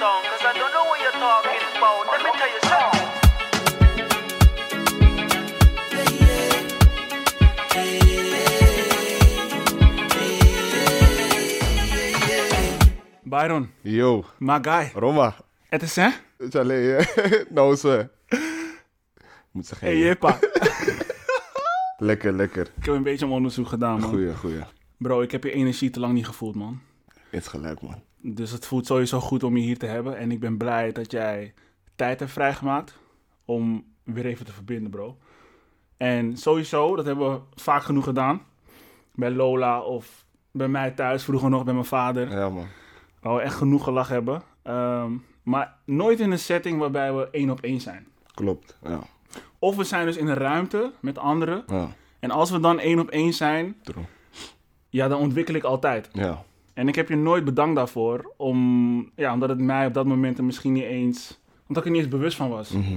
song, cause I don't know what you're talking about. Let me tell you something. Byron, Yo, my guy. Roma. Het is hè? Het is alleen, nou zo. Moet zeggen, Hey Jeppa. lekker, lekker. ik heb een beetje een onderzoek gedaan, man. Goeie, goeie. Bro, ik heb je energie te lang niet gevoeld, man. Is gelijk, man. Dus het voelt sowieso goed om je hier te hebben. En ik ben blij dat jij tijd hebt vrijgemaakt om weer even te verbinden, bro. En sowieso, dat hebben we vaak genoeg gedaan. Bij Lola of bij mij thuis, vroeger nog bij mijn vader. Ja, man. Waar we echt genoeg gelachen hebben. Ehm, maar nooit in een setting waarbij we één op één zijn. Klopt, ja. Of we zijn dus in een ruimte met anderen. Ja, En als we dan één op één zijn, true. ja, dan ontwikkel ik altijd. Ja, En ik heb je nooit bedankt daarvoor. Om, ja, omdat het mij op dat moment er misschien niet eens... Omdat ik er niet eens bewust van was. mhm.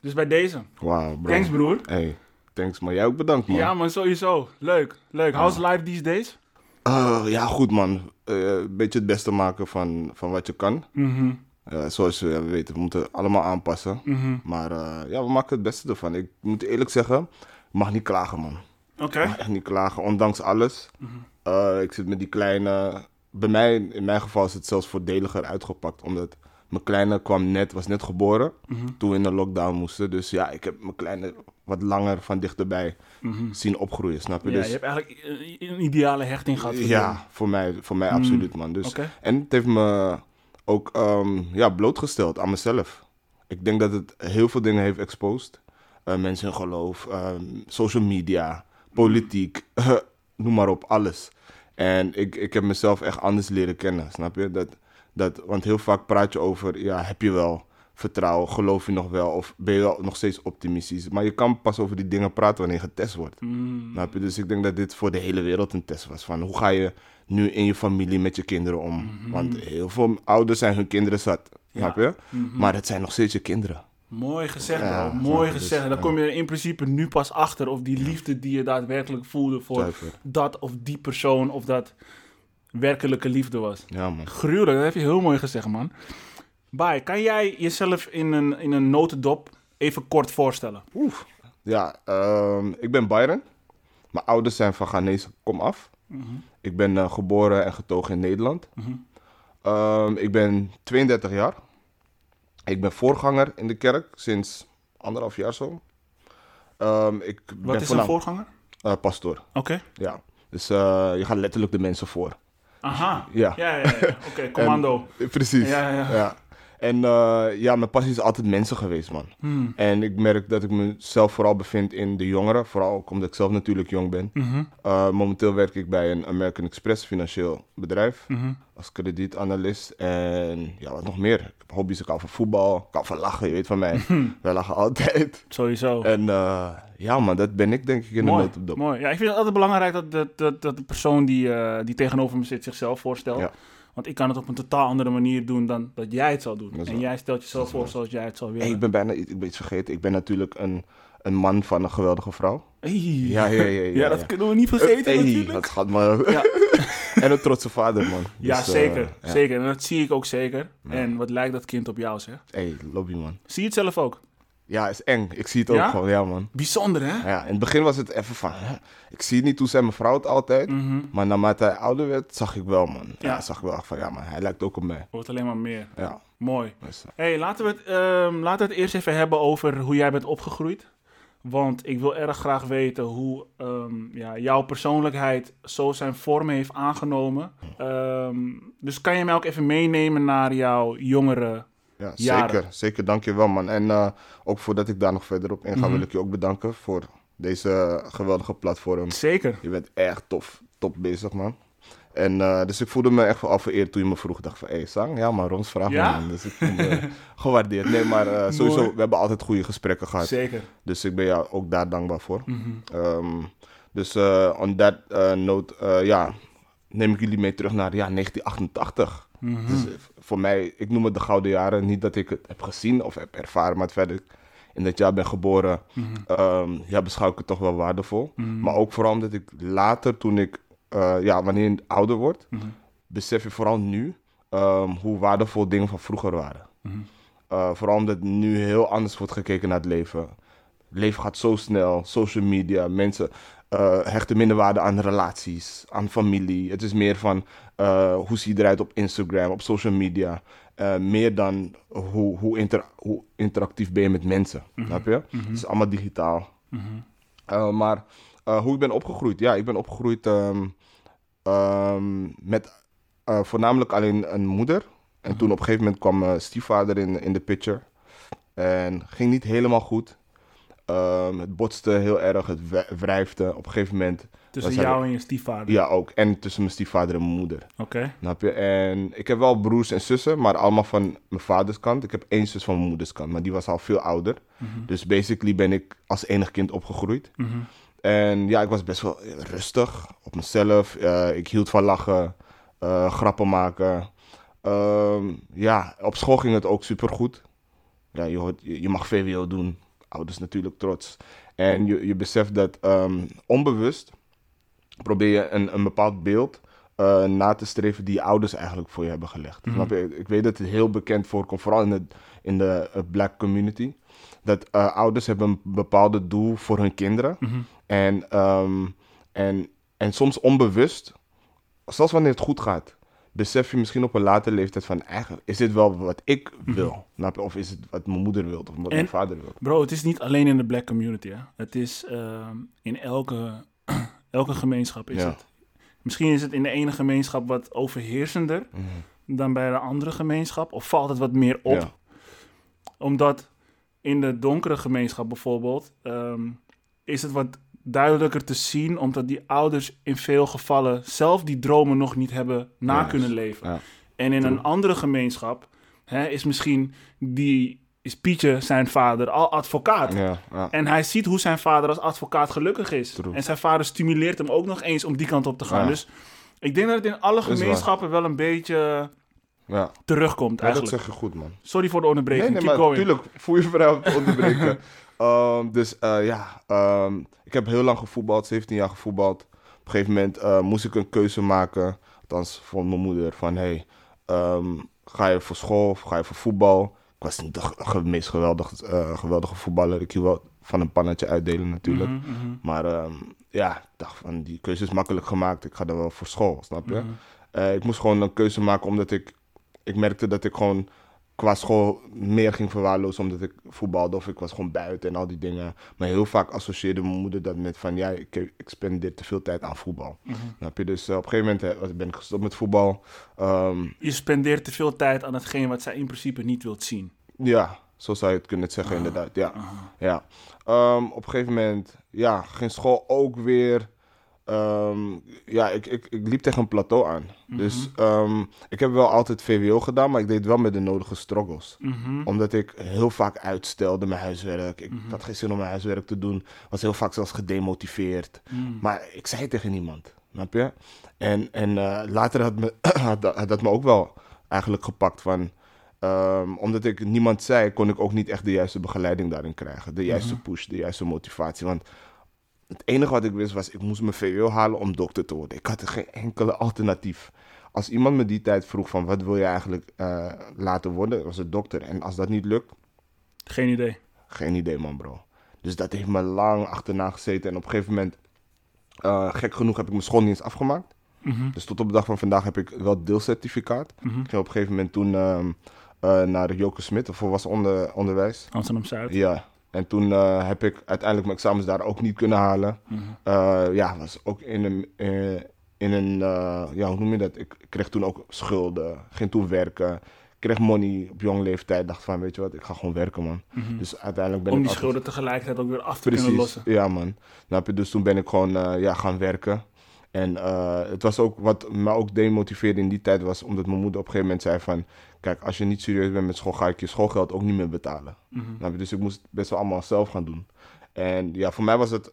Dus bij deze. Wauw, bro. Thanks, broer. Hey, thanks. Maar jij ook bedankt, man. Ja, man, sowieso. Leuk. Leuk. How's life these days? Eh, ja, goed, man. Eh, Een beetje het beste maken van, van wat je kan. Mhm. Eh, zoals we weten, we moeten allemaal aanpassen. Mhm. Maar eh, ja, we maken het beste ervan. Ik moet eerlijk zeggen, mag niet klagen, man. Oké. Ik mag echt niet klagen, ondanks alles. Ik zit met die kleine... Bij mij, in mijn geval, is het zelfs voordeliger uitgepakt. Omdat mijn kleine kwam net, was net geboren toen we in de lockdown moesten. Dus ja, ik heb mijn kleine wat langer van dichterbij zien opgroeien, snap je? Ja, dus, je hebt eigenlijk een- een ideale hechting gehad. voor ja, voor mij, voor mij absoluut, man. Dus. En het heeft me ook ehm, ja, blootgesteld aan mezelf. Ik denk dat het heel veel dingen heeft exposed. Eh, mensen hun geloof, ehm, social media, politiek, noem maar op, alles. En ik, ik heb mezelf echt anders leren kennen, snap je? Dat, dat, want heel vaak praat je over, ja, heb je wel vertrouwen, geloof je nog wel, of ben je wel nog steeds optimistisch? Maar je kan pas over die dingen praten wanneer je getest wordt. Mm. Snap je? Dus ik denk dat dit voor de hele wereld een test was. Van hoe ga je nu in je familie met je kinderen om? Mhm. Want heel veel ouders zijn hun kinderen zat. Snap je? Mhm. Maar het zijn nog steeds je kinderen. Mooi gezegd, Ja, bro. Mooi dus, gezegd. Dan ja. kom je in principe nu pas achter of die liefde die je daadwerkelijk voelde voor Zuiver. dat of die persoon of dat werkelijke liefde was. Ja, man. Gruwelijk, dat heb je heel mooi gezegd, man. Bye, kan jij jezelf in een, in een notendop even kort voorstellen? Oef. Ja, ehm, ik ben Byron. Mijn ouders zijn van Ghanese kom af. Ik ben eh, geboren en getogen in Nederland. Ehm, ik ben 32 jaar. Ik ben voorganger in de kerk sinds anderhalf jaar zo. Ehm, ik Wat ben is een voorganger? eh, pastoor. Oké. Ja. Dus eh, je gaat letterlijk de mensen voor. Aha. Ja. Ja, ja, ja. Oké, commando. En- precies. Ja, ja. En eh, ja, mijn passie is altijd mensen geweest, man. Hmm. En ik merk dat ik mezelf vooral bevind in de jongeren. Vooral ook omdat ik zelf natuurlijk jong ben. Eh, momenteel werk ik bij een American Express financieel bedrijf. Mhm. Als kredietanalist. En ja, wat nog meer. Ik heb hobby's. Ik hou van voetbal. Ik hou van lachen. Je weet van mij. Wij lachen altijd. Sowieso. En eh, ja, man, dat ben ik denk ik in de mooi, notendop. mooi. Ja, ik vind het altijd belangrijk dat, dat, dat, dat de persoon die, die tegenover me zit zichzelf voorstelt. Ja. Want ik kan het op een totaal andere manier doen dan dat jij het zou doen. En jij stelt jezelf voor zoals jij het zou Hey, willen. ik ben bijna iets, ik ben iets vergeten. Ik ben natuurlijk een, een man van een geweldige vrouw. Hey. Ja, ja, ja, ja, Ja, dat ja. kunnen we niet vergeten hey, natuurlijk. dat gaat maar. Ja. en een trotse vader, man. Ja, Dus, eh, zeker. Zeker. En dat zie ik ook zeker. En wat lijkt dat kind op jou, zeg. Hey, lobby, man. Zie je het zelf ook? Ja, is eng. Ik zie het ook Ja? gewoon, ja, man. Bijzonder, hè? Ja, in het begin was het even van, hè? ik zie niet, toen zei mijn vrouw het altijd. Mhm. Maar naarmate hij ouder werd, zag ik wel, man. Ja, Ja. zag ik wel echt van, ja, man, hij lijkt ook op mij. Wordt alleen maar meer. Ja, Mooi. dus, eh, hey, laten, we het, ehm, laten we het eerst even hebben over hoe jij bent opgegroeid. Want ik wil erg graag weten hoe ehm, ja, jouw persoonlijkheid zo zijn vorm heeft aangenomen. Ehm, dus kan je mij ook even meenemen naar jouw jongere... ja Jaren. zeker. Zeker, dank je wel, man. En eh, ook voordat ik daar nog verder op inga, Mhm. wil ik je ook bedanken voor deze geweldige platform. Zeker. Je bent echt tof, top bezig, man. En eh, dus ik voelde me echt wel vereerd toen je me vroeg. Dacht van, hé, hey, Sang? Ja, maar Rons vraag Ja? man. Dus ik voel me gewaardeerd. Nee, maar eh, sowieso, Mooi. we hebben altijd goede gesprekken gehad. Zeker. Dus ik ben jou ook daar dankbaar voor. Mhm. Ehm, dus on that note, ja, neem ik jullie mee terug naar ja, 1988. Mhm. Dus eh, voor mij, ik noem het de gouden jaren. Niet dat ik het heb gezien of heb ervaren, maar het feit dat ik in dat jaar ben geboren, Mhm. ehm, ja, beschouw ik het toch wel waardevol. Mhm. Maar ook vooral omdat ik later, toen ik, eh, ja, wanneer je ouder wordt, Mhm. besef je vooral nu ehm, hoe waardevol dingen van vroeger waren. Eh, vooral omdat nu heel anders wordt gekeken naar het leven. Het leven gaat zo snel, social media, mensen eh, hechten minder waarde aan relaties, aan familie. Het is meer van eh, hoe zie je eruit op Instagram, op social media. Eh, meer dan hoe, hoe, inter- hoe interactief ben je met mensen. Snap je? Het is allemaal digitaal. Eh, maar hoe ik ben opgegroeid? Ja, ik ben opgegroeid ehm, ehm, met voornamelijk alleen een moeder. En toen op een gegeven moment kwam mijn stiefvader in, in de picture. En ging niet helemaal goed. Ehm, het botste heel erg, het wri- wrijfde. Op een gegeven moment... Tussen jou en je stiefvader. Ja, ook. En tussen mijn stiefvader en mijn moeder. Oké. Je? En ik heb wel broers en zussen, maar allemaal van mijn vaders kant. Ik heb één zus van mijn moeders kant, maar die was al veel ouder. Dus basically ben ik als enig kind opgegroeid. Mhm. En ja, ik was best wel rustig op mezelf. Eh, ik hield van lachen, eh, grappen maken. Ehm, ja, op school ging het ook supergoed. Ja, je, hoort, je mag VWO doen. Ouders natuurlijk trots. En je, je beseft dat ehm, onbewust probeer je een, een bepaald beeld eh, na te streven die je ouders eigenlijk voor je hebben gelegd. Je? Ik weet dat het heel bekend voorkomt, vooral in de, in de eh, black community. Dat eh, ouders hebben een bepaalde doel voor hun kinderen. En, ehm, en, en soms onbewust, zelfs wanneer het goed gaat, besef je misschien op een latere leeftijd van eigenlijk, is dit wel wat ik wil? Snap je? Of is het wat mijn moeder wil of wat mijn vader wil? Bro, het is niet alleen in de black community. Hè? Het is ehm, in elke, elke gemeenschap is Ja. het. Misschien is het in de ene gemeenschap wat overheersender dan bij de andere gemeenschap. Of valt het wat meer op. Ja. Omdat in de donkere gemeenschap bijvoorbeeld ehm, is het wat duidelijker te zien. Omdat die ouders in veel gevallen zelf die dromen nog niet hebben na kunnen leven. Ja. En in een andere gemeenschap hè, is misschien die, is Pietje zijn vader al advocaat. Ja, ja. En hij ziet hoe zijn vader als advocaat gelukkig is. True. En zijn vader stimuleert hem ook nog eens om die kant op te gaan. Ja. Dus ik denk dat het in alle gemeenschappen wel een beetje ja. terugkomt Ja, dat eigenlijk. zeg je goed, man. Sorry voor de onderbreking. Nee, nee, maar going. tuurlijk, voel je vrij te onderbreken. Ehm, dus eh, ja, ehm, ik heb heel lang gevoetbald, 17 jaar gevoetbald. Op een gegeven moment eh, moest ik een keuze maken, althans voor mijn moeder, van hey, ehm, ga je voor school of ga je voor voetbal? Ik was niet de meest geweldig, eh, geweldige voetballer. Ik hield wel van een pannetje uitdelen natuurlijk. Mhm, mhm. Maar ja, ik dacht van die keuze is makkelijk gemaakt. Ik ga dan wel voor school, snap je? Eh, ik moest gewoon een keuze maken omdat ik, ik merkte dat ik gewoon qua school meer ging verwaarlozen omdat ik voetbalde of ik was gewoon buiten en al die dingen. Maar heel vaak associeerde mijn moeder dat met van ja, ik, ik spendeer te veel tijd aan voetbal. Snap je? Dus eh, op een gegeven moment eh, ben ik gestopt met voetbal. Ehm, Je spendeert te veel tijd aan hetgeen wat zij in principe niet wilt zien. Ja, zo zou je het kunnen zeggen, inderdaad. Ja. ja. Ehm, op een gegeven moment ja, ging school ook weer. Ehm, ja, ik, ik, ik liep tegen een plateau aan. Dus ehm, ik heb wel altijd VWO gedaan, maar ik deed wel met de nodige struggles. Mhm. Omdat ik heel vaak uitstelde mijn huiswerk. Ik had geen zin om mijn huiswerk te doen. Was heel vaak zelfs gedemotiveerd. Maar ik zei tegen niemand. Snap je? En, en eh, later had, me, had dat me ook wel eigenlijk gepakt van... ehm, omdat ik niemand zei, kon ik ook niet echt de juiste begeleiding daarin krijgen. De juiste push, de juiste motivatie. Want het enige wat ik wist was, ik moest mijn VWO halen om dokter te worden. Ik had geen enkele alternatief. Als iemand me die tijd vroeg van, wat wil je eigenlijk eh, laten worden, was het dokter. En als dat niet lukt, Geen idee. geen idee, man, bro. Dus dat heeft me lang achterna gezeten. En op een gegeven moment, eh, gek genoeg, heb ik mijn school niet eens afgemaakt. Mhm. Dus tot op de dag van vandaag heb ik wel deelcertificaat. Ik ging op een gegeven moment toen ehm, eh, naar Joke Smit, voor was onder, onderwijs. Amsterdam-Zuid. Ja. En toen eh, heb ik uiteindelijk mijn examens daar ook niet kunnen halen. Eh, ja, was ook in een, eh, in een ja, hoe noem je dat? Ik kreeg toen ook schulden, ging toen werken. kreeg money op jonge leeftijd. Dacht van, weet je wat, ik ga gewoon werken, man. Dus uiteindelijk ben Om ik die altijd- schulden tegelijkertijd ook weer af te kunnen Precies, lossen. ja man. Je? Dus toen ben ik gewoon ja, gaan werken. En het was ook wat me ook demotiveerde in die tijd was omdat mijn moeder op een gegeven moment zei van... Kijk, als je niet serieus bent met school, ga ik je schoolgeld ook niet meer betalen. Je? Dus ik moest best wel allemaal zelf gaan doen. En ja, voor mij was het...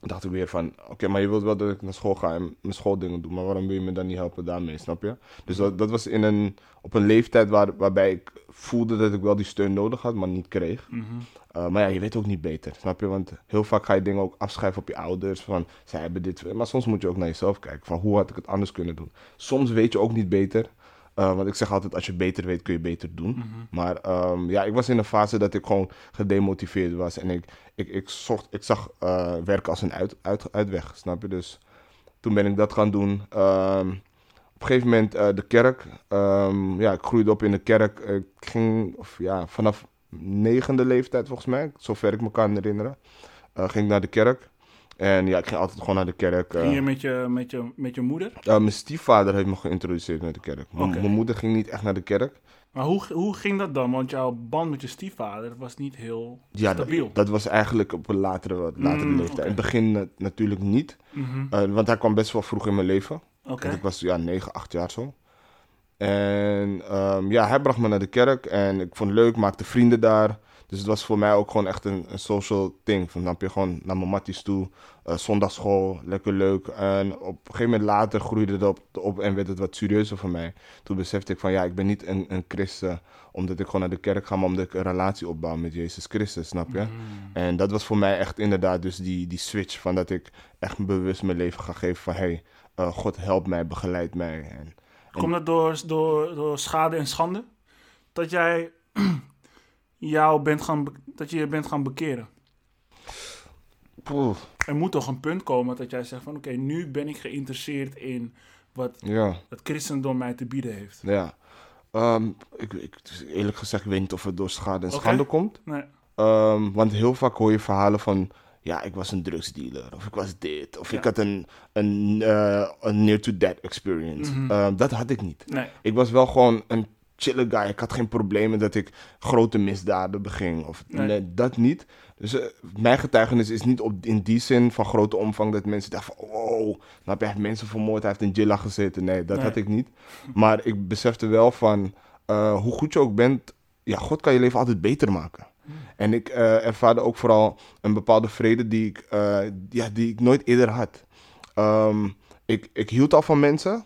dacht ik weer van, oké, maar je wilt wel dat ik naar school ga en mijn schooldingen doe. Maar waarom wil je me dan niet helpen daarmee, snap je? Dus dat, dat was in een, op een leeftijd waar, waarbij ik voelde dat ik wel die steun nodig had, maar niet kreeg. Uh, maar ja, je weet ook niet beter, snap je? Want heel vaak ga je dingen ook afschrijven op je ouders. Van, zij hebben dit. Maar soms moet je ook naar jezelf kijken. Van, hoe had ik het anders kunnen doen? Soms weet je ook niet beter. Eh, want ik zeg altijd, als je beter weet, kun je beter doen. Mhm. Maar ehm, ja, ik was in een fase dat ik gewoon gedemotiveerd was. En ik, ik, ik, zocht, ik zag eh, werken als een uit, uit, uitweg, snap je? Dus toen ben ik dat gaan doen. Ehm, op een gegeven moment eh, de kerk. Ehm, ja, ik groeide op in de kerk. Ik ging of, ja, vanaf negende leeftijd volgens mij, zover ik me kan herinneren, ging ik naar de kerk. En ja, ik ging altijd gewoon naar de kerk. eh. Ging je met je, met je, met je moeder? Uh, mijn stiefvader heeft me geïntroduceerd met de kerk. Mijn moeder ging niet echt naar de kerk. Maar hoe, hoe ging dat dan? Want jouw band met je stiefvader was niet heel Ja, dat, stabiel. dat was eigenlijk op een latere, latere Mm, leeftijd. In het begin eh, natuurlijk niet. Mhm. Eh, want hij kwam best wel vroeg in mijn leven. Want ik was ja, 9, 8 jaar zo. En ehm, ja, hij bracht me naar de kerk en ik vond het leuk, maakte vrienden daar. Dus het was voor mij ook gewoon echt een, een social thing. Van, dan heb je gewoon naar mijn matties toe, eh, zondagschool, lekker leuk. En op een gegeven moment later groeide het op, op en werd het wat serieuzer voor mij. Toen besefte ik van ja, ik ben niet een, een christen omdat ik gewoon naar de kerk ga, maar omdat ik een relatie opbouw met Jezus Christus, snap je? Mm. En dat was voor mij echt inderdaad dus die, die switch van dat ik echt bewust mijn leven ga geven van hey, eh, God helpt mij, begeleid mij. En, Komt dat door, door, door schade en schande? Dat jij jou bent gaan, dat je je bent gaan bekeren? Poeh, Er moet toch een punt komen dat jij zegt van oké, nu ben ik geïnteresseerd in wat ja, het christendom mij te bieden heeft. ja. Ehm, ik, ik, eerlijk gezegd, ik weet niet of het door schade en schande komt. Nee. Ehm, want heel vaak hoor je verhalen van, ja, ik was een drugsdealer, of ik was dit, of Ja. ik had een, een, eh, een near-to-death experience. Mhm. Ehm, dat had ik niet. Nee. Ik was wel gewoon een chille guy. Ik had geen problemen dat ik grote misdaden beging. Of, Nee. nee. dat niet. Dus eh, mijn getuigenis is niet op, in die zin van grote omvang dat mensen dachten van... Wow, nou heb hij mensen vermoord, hij heeft in Jilla gezeten. Nee, dat Nee. had ik niet. Maar ik besefte wel van eh, hoe goed je ook bent... Ja, God kan je leven altijd beter maken. En ik eh, ervaarde ook vooral een bepaalde vrede die ik, ja, die ik nooit eerder had. Ehm, ik, ik hield al van mensen.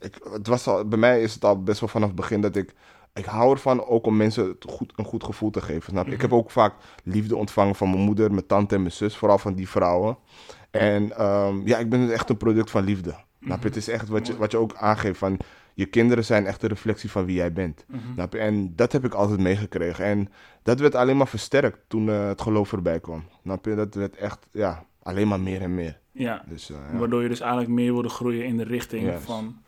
Ik, het was al, bij mij is het al best wel vanaf het begin dat ik... Ik hou ervan ook om mensen goed, een goed gevoel te geven. Snap? Ik heb ook vaak liefde ontvangen van mijn moeder, mijn tante en mijn zus. Vooral van die vrouwen. En ehm, ja, ik ben echt een product van liefde. Je? Het is echt wat je, wat je ook aangeeft van... Je kinderen zijn echt een reflectie van wie jij bent. En dat heb ik altijd meegekregen. En dat werd alleen maar versterkt toen eh, het geloof erbij kwam. Dat werd echt, ja, alleen maar meer en meer. Ja. Dus, eh, ja. Waardoor je dus eigenlijk meer wilde groeien in de richting van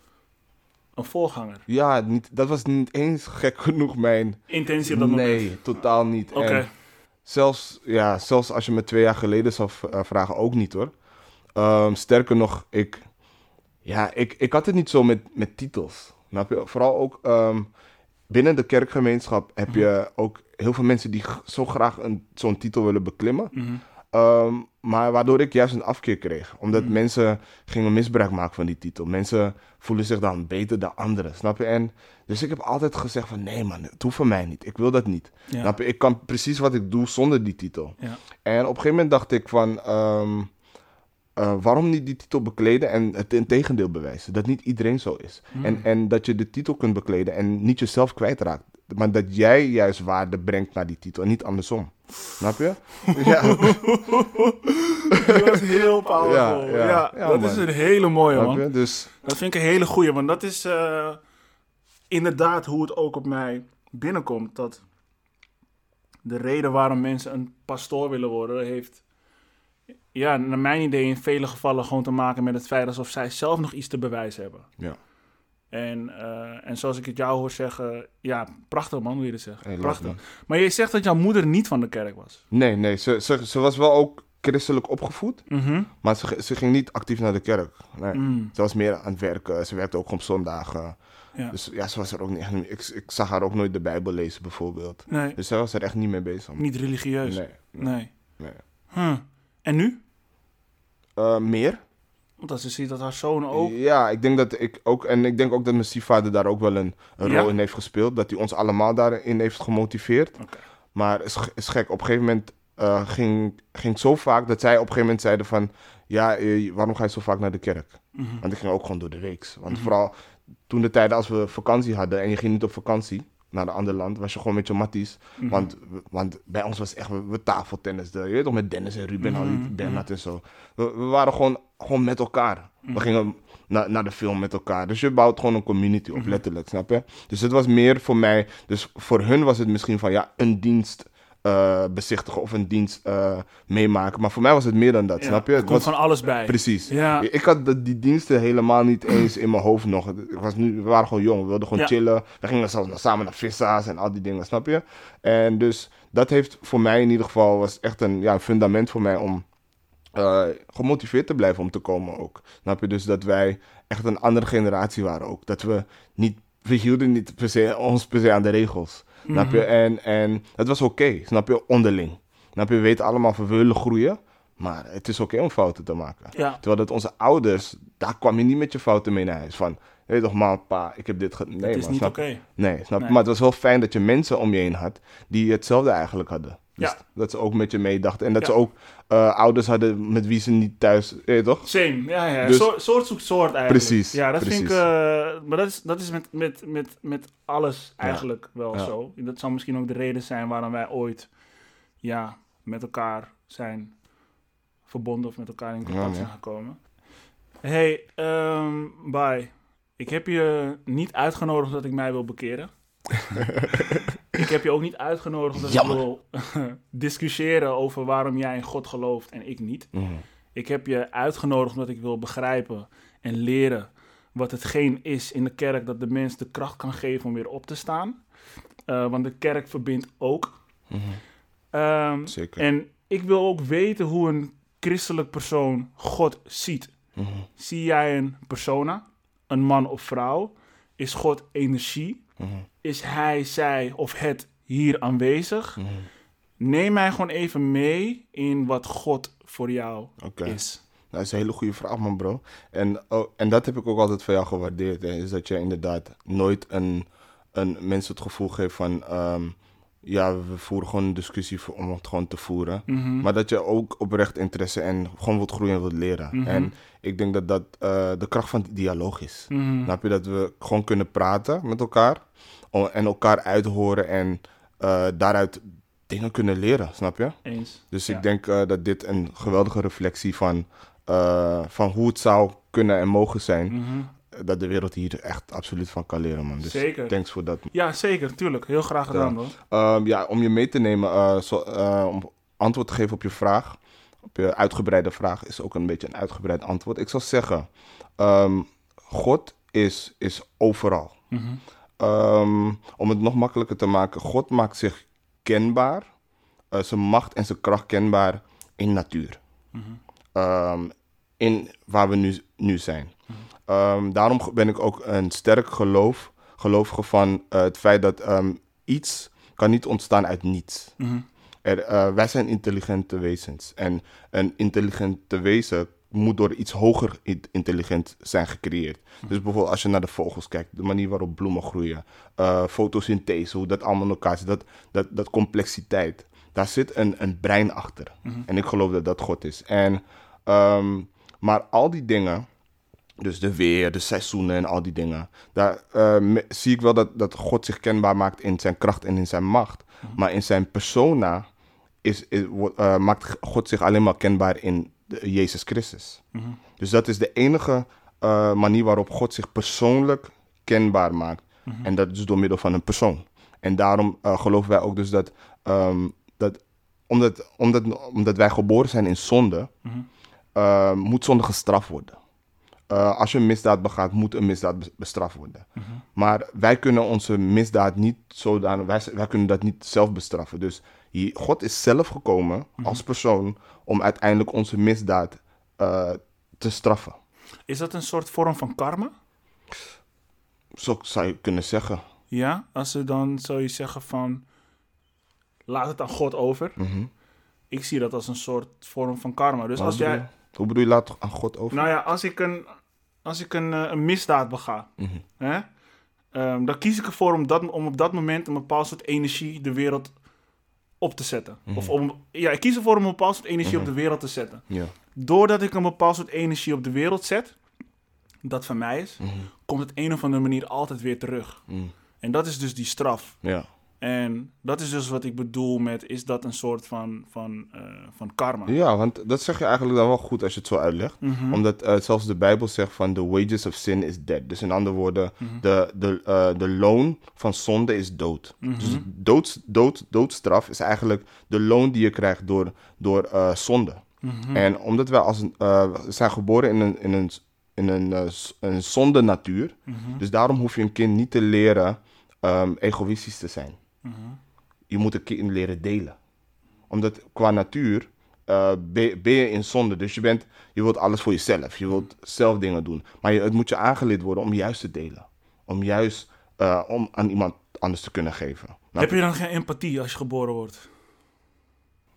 een voorganger. Ja, niet, dat was niet eens gek genoeg mijn... Intentie op dat moment. Nee, totaal niet. Oké. Zelfs, ja, zelfs als je me twee jaar geleden zou eh, vragen, ook niet hoor. Ehm, sterker nog, ik, ja, ik, ik had het niet zo met, met titels. Vooral ook ehm, binnen de kerkgemeenschap heb je ook heel veel mensen die zo graag een, zo'n titel willen beklimmen. Mhm. Ehm, maar waardoor ik juist een afkeer kreeg. Omdat mensen gingen misbruik maken van die titel. Mensen voelen zich dan beter dan anderen, snap je? En dus ik heb altijd gezegd van nee man, het hoeft van mij niet. Ik wil dat niet. Ja. Snap je? Ik kan precies wat ik doe zonder die titel. Ja. En op een gegeven moment dacht ik van... ehm, eh, waarom niet die titel bekleden en het integendeel bewijzen? Dat niet iedereen zo is. En, en dat je de titel kunt bekleden en niet jezelf kwijtraakt. Maar dat jij juist waarde brengt naar die titel en niet andersom. Snap je? ja. Die was heel powerful. Ja, Ja, ja. Ja, dat man. is een hele mooie, man. Dus Dat vind ik een hele goeie, want dat is eh, inderdaad hoe het ook op mij binnenkomt. Dat de reden waarom mensen een pastoor willen worden, heeft, ja, naar mijn idee in vele gevallen gewoon te maken met het feit alsof zij zelf nog iets te bewijzen hebben. ja. En, eh, en zoals ik het jou hoor zeggen, ja, prachtig man, hoe je dat zegt. Hey, prachtig. Maar je zegt dat jouw moeder niet van de kerk was. Nee, nee. Ze, ze, ze was wel ook christelijk opgevoed. Mhm. Maar ze, ze ging niet actief naar de kerk. Nee. Mm, Ze was meer aan het werken. Ze werkte ook op zondagen. ja. Dus ja, ze was er ook niet echt ik, ik zag haar ook nooit de Bijbel lezen, bijvoorbeeld. Nee, Dus zij was er echt niet mee bezig. niet religieus. Nee. Nee. nee. Huh. En nu? Eh, meer? Want als je ziet dat haar zoon ook... Ja, ik denk dat ik ook... En ik denk ook dat mijn stiefvader daar ook wel een, een Ja? rol in heeft gespeeld. Dat hij ons allemaal daarin heeft gemotiveerd. Maar is, is gek. Op een gegeven moment eh, ging, ging het zo vaak dat zij op een gegeven moment zeiden van... Ja, eh, waarom ga je zo vaak naar de kerk? Mhm. Want ik ging ook gewoon door de week. Want vooral toen de tijden als we vakantie hadden en je ging niet op vakantie naar een ander land, was je gewoon met je matties. Mhm. want, want bij ons was echt, we, we. Je weet toch, met Dennis en Ruben, Mhm, al die Bernard en zo. We, we waren gewoon, gewoon met elkaar. Mhm. We gingen naar, naar de film met elkaar. Dus je bouwt gewoon een community Mhm. op, letterlijk, snap je? Dus het was meer voor mij, dus voor hun was het misschien van, ja, een dienst eh, bezichtigen of een dienst eh, meemaken. Maar voor mij was het meer dan dat, Ja, snap je? Er Het komt was, van alles bij. Precies. Ja. Ik had de- die diensten helemaal niet eens in mijn hoofd nog. Ik was nu, we waren gewoon jong, we wilden gewoon Ja. chillen. We gingen zelfs nog samen naar vissa's en al die dingen, snap je? En dus dat heeft voor mij in ieder geval was echt een, ja, een fundament voor mij om eh, gemotiveerd te blijven om te komen ook. Snap je? Dus dat wij echt een andere generatie waren ook. Dat we niet, we hielden niet per se, ons per se aan de regels. Snap Mhm. je? En, en het was oké, snap je? Onderling. Snap je? We weten allemaal van we willen groeien. Maar het is oké om fouten te maken. Ja. Terwijl dat onze ouders, daar kwam je niet met je fouten mee naar huis. Van, weet toch, ma, pa, ik heb dit ge... Nee, Het is man, niet oké. Nee, snap? Nee. Maar het was wel fijn dat je mensen om je heen had die hetzelfde eigenlijk hadden. Dus Ja. dat ze ook met je meedachten. En dat Ja. ze ook eh, ouders hadden met wie ze niet thuis, je toch? Same, ja, ja. Dus- soort, soort zoekt soort eigenlijk. Precies, Ja, dat vind ik... eh, maar dat is, dat is met, met, met, met alles eigenlijk wel zo. Dat zou misschien ook de reden zijn waarom wij ooit ja, met elkaar zijn verbonden of met elkaar in contact zijn gekomen. Hey, ehm bye. Ik heb je niet uitgenodigd dat ik mij wil bekeren. ik heb je ook niet uitgenodigd dat Jammer. ik wil discussiëren over waarom jij in God gelooft en ik niet. Mhm. Ik heb je uitgenodigd omdat ik wil begrijpen en leren wat hetgeen is in de kerk dat de mens de kracht kan geven om weer op te staan. Eh, want de kerk verbindt ook. Mhm. Ehm, Zeker. en ik wil ook weten hoe een christelijk persoon God ziet. Mhm. Zie jij een persona, een man of vrouw? Is God energie? Mhm. Is hij, zij of het hier aanwezig? Mhm. Neem mij gewoon even mee in wat God voor jou is. Nou, dat is een hele goede vraag, man, bro. En, oh, en dat heb ik ook altijd van jou gewaardeerd. Hè, is dat je inderdaad nooit een, een mensen het gevoel geeft van... ehm, ja, we voeren gewoon een discussie om het gewoon te voeren. Mhm. Maar dat je ook oprecht interesse en gewoon wilt groeien en wilt leren. Mhm. En ik denk dat dat eh, de kracht van dialoog is. Mhm. Snap je? Dat we gewoon kunnen praten met elkaar. en elkaar uithoren en eh, daaruit dingen kunnen leren. Snap je? Eens. Dus Ja. ik denk eh, dat dit een geweldige reflectie van, van hoe het zou kunnen en mogen zijn. Mhm. Dat de wereld hier echt absoluut van kan leren, man. Dus Zeker. thanks voor dat. Ja, zeker, tuurlijk. Heel graag gedaan, hoor. Ehm, ja, om je mee te nemen, eh, zo- eh, om antwoord te geven op je vraag, op je uitgebreide vraag, is ook een beetje een uitgebreid antwoord. Ik zou zeggen, ehm, God is, is overal. Mhm. Ehm, om het nog makkelijker te maken, God maakt zich kenbaar, eh, zijn macht en zijn kracht kenbaar in natuur. Ehm, in waar we nu, nu zijn. Ehm, daarom ben ik ook een sterk geloof, gelovige van eh, het feit dat ehm, iets kan niet ontstaan uit niets. Mhm. Er, eh, wij zijn intelligente wezens. En een intelligente wezen moet door iets hoger in- intelligent zijn gecreëerd. Dus bijvoorbeeld als je naar de vogels kijkt, de manier waarop bloemen groeien, eh, fotosynthese, hoe dat allemaal in elkaar zit, dat, dat, dat complexiteit. Daar zit een, een brein achter. En ik geloof dat dat God is. En, ehm, maar al die dingen, dus de weer, de seizoenen en al die dingen. Daar eh, zie ik wel dat, dat God zich kenbaar maakt in zijn kracht en in zijn macht. Maar in zijn persona is, eh, maakt God zich alleen maar kenbaar in de- Jezus Christus. Dus dat is de enige eh, manier waarop God zich persoonlijk kenbaar maakt. En dat is door middel van een persoon. En daarom geloven wij ook dus dat, ehm, dat omdat, omdat, omdat wij geboren zijn in zonde, moet zonde gestraft worden. Eh, als je een misdaad begaat, moet een misdaad bes- bestraft worden. Maar wij kunnen onze misdaad niet zodanig, wij, wij kunnen dat niet zelf bestraffen. Dus God is zelf gekomen als persoon om uiteindelijk onze misdaad eh, te straffen. Is dat een soort vorm van karma? Zo zou je kunnen zeggen. Ja, als ze dan zou je zeggen van... Laat het aan God over. Mhm. Ik zie dat als een soort vorm van karma. Dus Wat als jij... Hoe bedoel je, laat aan God over? Nou ja, als ik een, als ik een, eh, een misdaad bega... Mhm. Hè, ehm, dan kies ik ervoor om, dat, om op dat moment een bepaald soort energie de wereld op te zetten. Mhm. Of om, ja, ik kies ervoor om een bepaald soort energie op de wereld te zetten. Ja. Doordat ik een bepaald soort energie op de wereld zet, dat van mij is, Mhm. komt het een of andere manier altijd weer terug. Mhm. En dat is dus die straf. Ja. En dat is dus wat ik bedoel met, is dat een soort van, van, eh, van karma? ja, want dat zeg je eigenlijk dan wel goed als je het zo uitlegt. Mhm. Omdat eh, zelfs de Bijbel zegt van the wages of sin is dead. Dus in andere woorden, Mhm. de, de, eh, de loon van zonde is dood. Mhm. Dus dood, dood, doodstraf is eigenlijk de loon die je krijgt door, door zonde. En omdat wij als zijn geboren in een, in een, in een, een zonde natuur, dus daarom hoef je een kind niet te leren ehm, egoïstisch te zijn. Mhm. Je moet een kind leren delen. Omdat qua natuur eh, ben, ben je in zonde. Dus je, bent, je wilt alles voor jezelf. Je wilt zelf dingen doen. Maar je, het moet je aangeleerd worden om juist te delen. Om juist eh, om aan iemand anders te kunnen geven. Nou, Heb je dan geen empathie als je geboren wordt?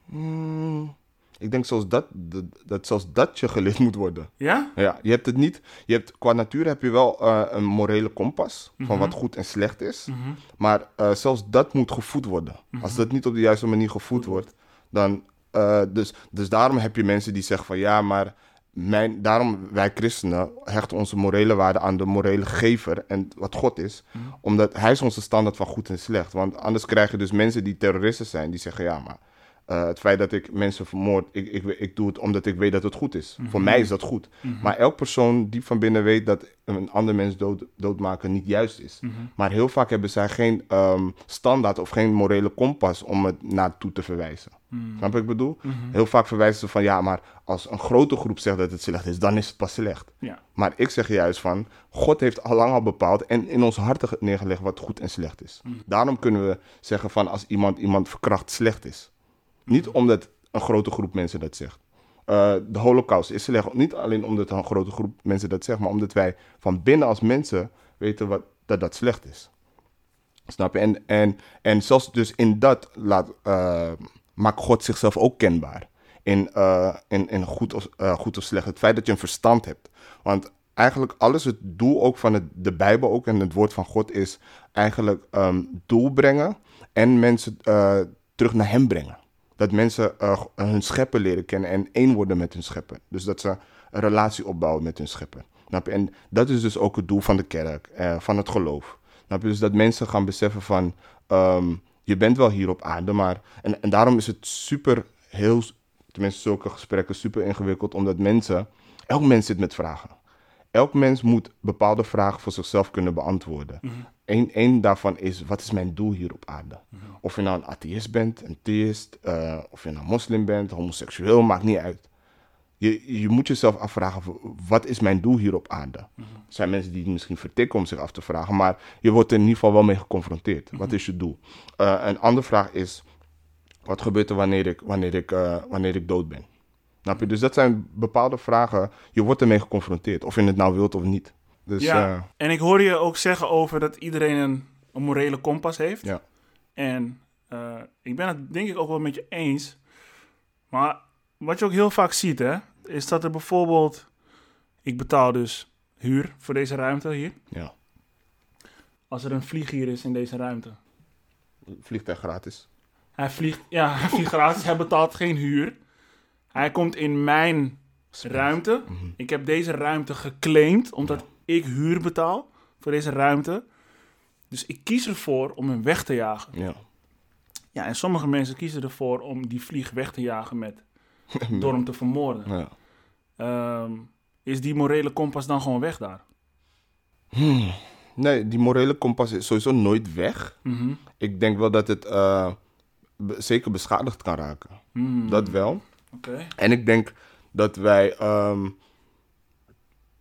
mm, ik denk zelfs dat, dat, dat zelfs dat je geleerd moet worden. Ja? Ja, je hebt het niet. Je hebt, qua natuur heb je wel eh, een morele kompas van Mhm. wat goed en slecht is. Mhm. Maar eh, zelfs dat moet gevoed worden. Als dat niet op de juiste manier gevoed wordt, dan. eh, dus, dus daarom heb je mensen die zeggen van ja, maar. Mijn, daarom, wij christenen hechten onze morele waarde aan de morele gever en wat God is. Omdat hij is onze standaard van goed en slecht. Want anders krijg je dus mensen die terroristen zijn, die zeggen ja, maar eh, het feit dat ik mensen vermoord, ik, ik, ik doe het omdat ik weet dat het goed is. Voor mij is dat goed. Maar elk persoon diep van binnen weet dat een ander mens dood, doodmaken niet juist is. Maar heel vaak hebben zij geen ehm, standaard of geen morele kompas om het naartoe te verwijzen. Snap ik bedoel? Heel vaak verwijzen ze van ja, maar als een grote groep zegt dat het slecht is, dan is het pas slecht. Ja. Maar ik zeg juist van, God heeft al lang al bepaald en in ons harten neergelegd wat goed en slecht is. Daarom kunnen we zeggen van als iemand iemand verkracht slecht is. Niet omdat een grote groep mensen dat zegt. Eh, de holocaust is slecht, niet alleen omdat een grote groep mensen dat zegt, maar omdat wij van binnen als mensen weten wat, dat dat slecht is. Snap je? En, en, en zelfs dus in dat laat, eh, maakt God zichzelf ook kenbaar. In, eh, in, in goed, of, goed of slecht. Het feit dat je een verstand hebt. Want eigenlijk alles, het doel ook van het, de Bijbel ook en het woord van God is eigenlijk ehm, doel brengen en mensen terug naar hem brengen. Dat mensen eh, hun schepper leren kennen en één worden met hun schepper. Dus dat ze een relatie opbouwen met hun schepper. En dat is dus ook het doel van de kerk, eh, van het geloof. Dus dat mensen gaan beseffen van, ehm, je bent wel hier op aarde, maar... En, en daarom is het super, heel, tenminste zulke gesprekken, super ingewikkeld, omdat mensen, elk mens zit met vragen. Elk mens moet bepaalde vragen voor zichzelf kunnen beantwoorden. Eén één daarvan is, wat is mijn doel hier op aarde? Of je nou een atheïst bent, een theïst, eh, of je nou moslim bent, homoseksueel, maakt niet uit. Je, je moet jezelf afvragen, wat is mijn doel hier op aarde? Er zijn mensen die het misschien vertikken om zich af te vragen, maar je wordt er in ieder geval wel mee geconfronteerd. Wat is je doel? Eh, een andere vraag is, wat gebeurt er wanneer ik, wanneer ik, eh, wanneer ik dood ben? Snap je? Dus dat zijn bepaalde vragen, je wordt ermee geconfronteerd, of je het nou wilt of niet. Dus ja. eh, En ik hoorde je ook zeggen over dat iedereen een, een morele kompas heeft. ja. En eh, ik ben het denk ik ook wel met je eens. Maar wat je ook heel vaak ziet, hè, is dat er bijvoorbeeld... Ik betaal dus huur voor deze ruimte hier. ja. Als er een vlieg hier is in deze ruimte. Vliegtuig gratis. Hij vliegt, ja, hij vliegt gratis. Hij betaalt geen huur. Hij komt in mijn ruimte. Mhm. Ik heb deze ruimte geclaimd omdat ik huur betaal voor deze ruimte. Dus ik kies ervoor om hem weg te jagen. Ja. Ja, en sommige mensen kiezen ervoor om die vlieg weg te jagen met, door hem te vermoorden. ja. Ehm, is die morele kompas dan gewoon weg daar? Nee, die morele kompas is sowieso nooit weg. Mhm. Ik denk wel dat het eh, be- zeker beschadigd kan raken. Hmm, Dat wel. Oké. En ik denk dat wij. ehm,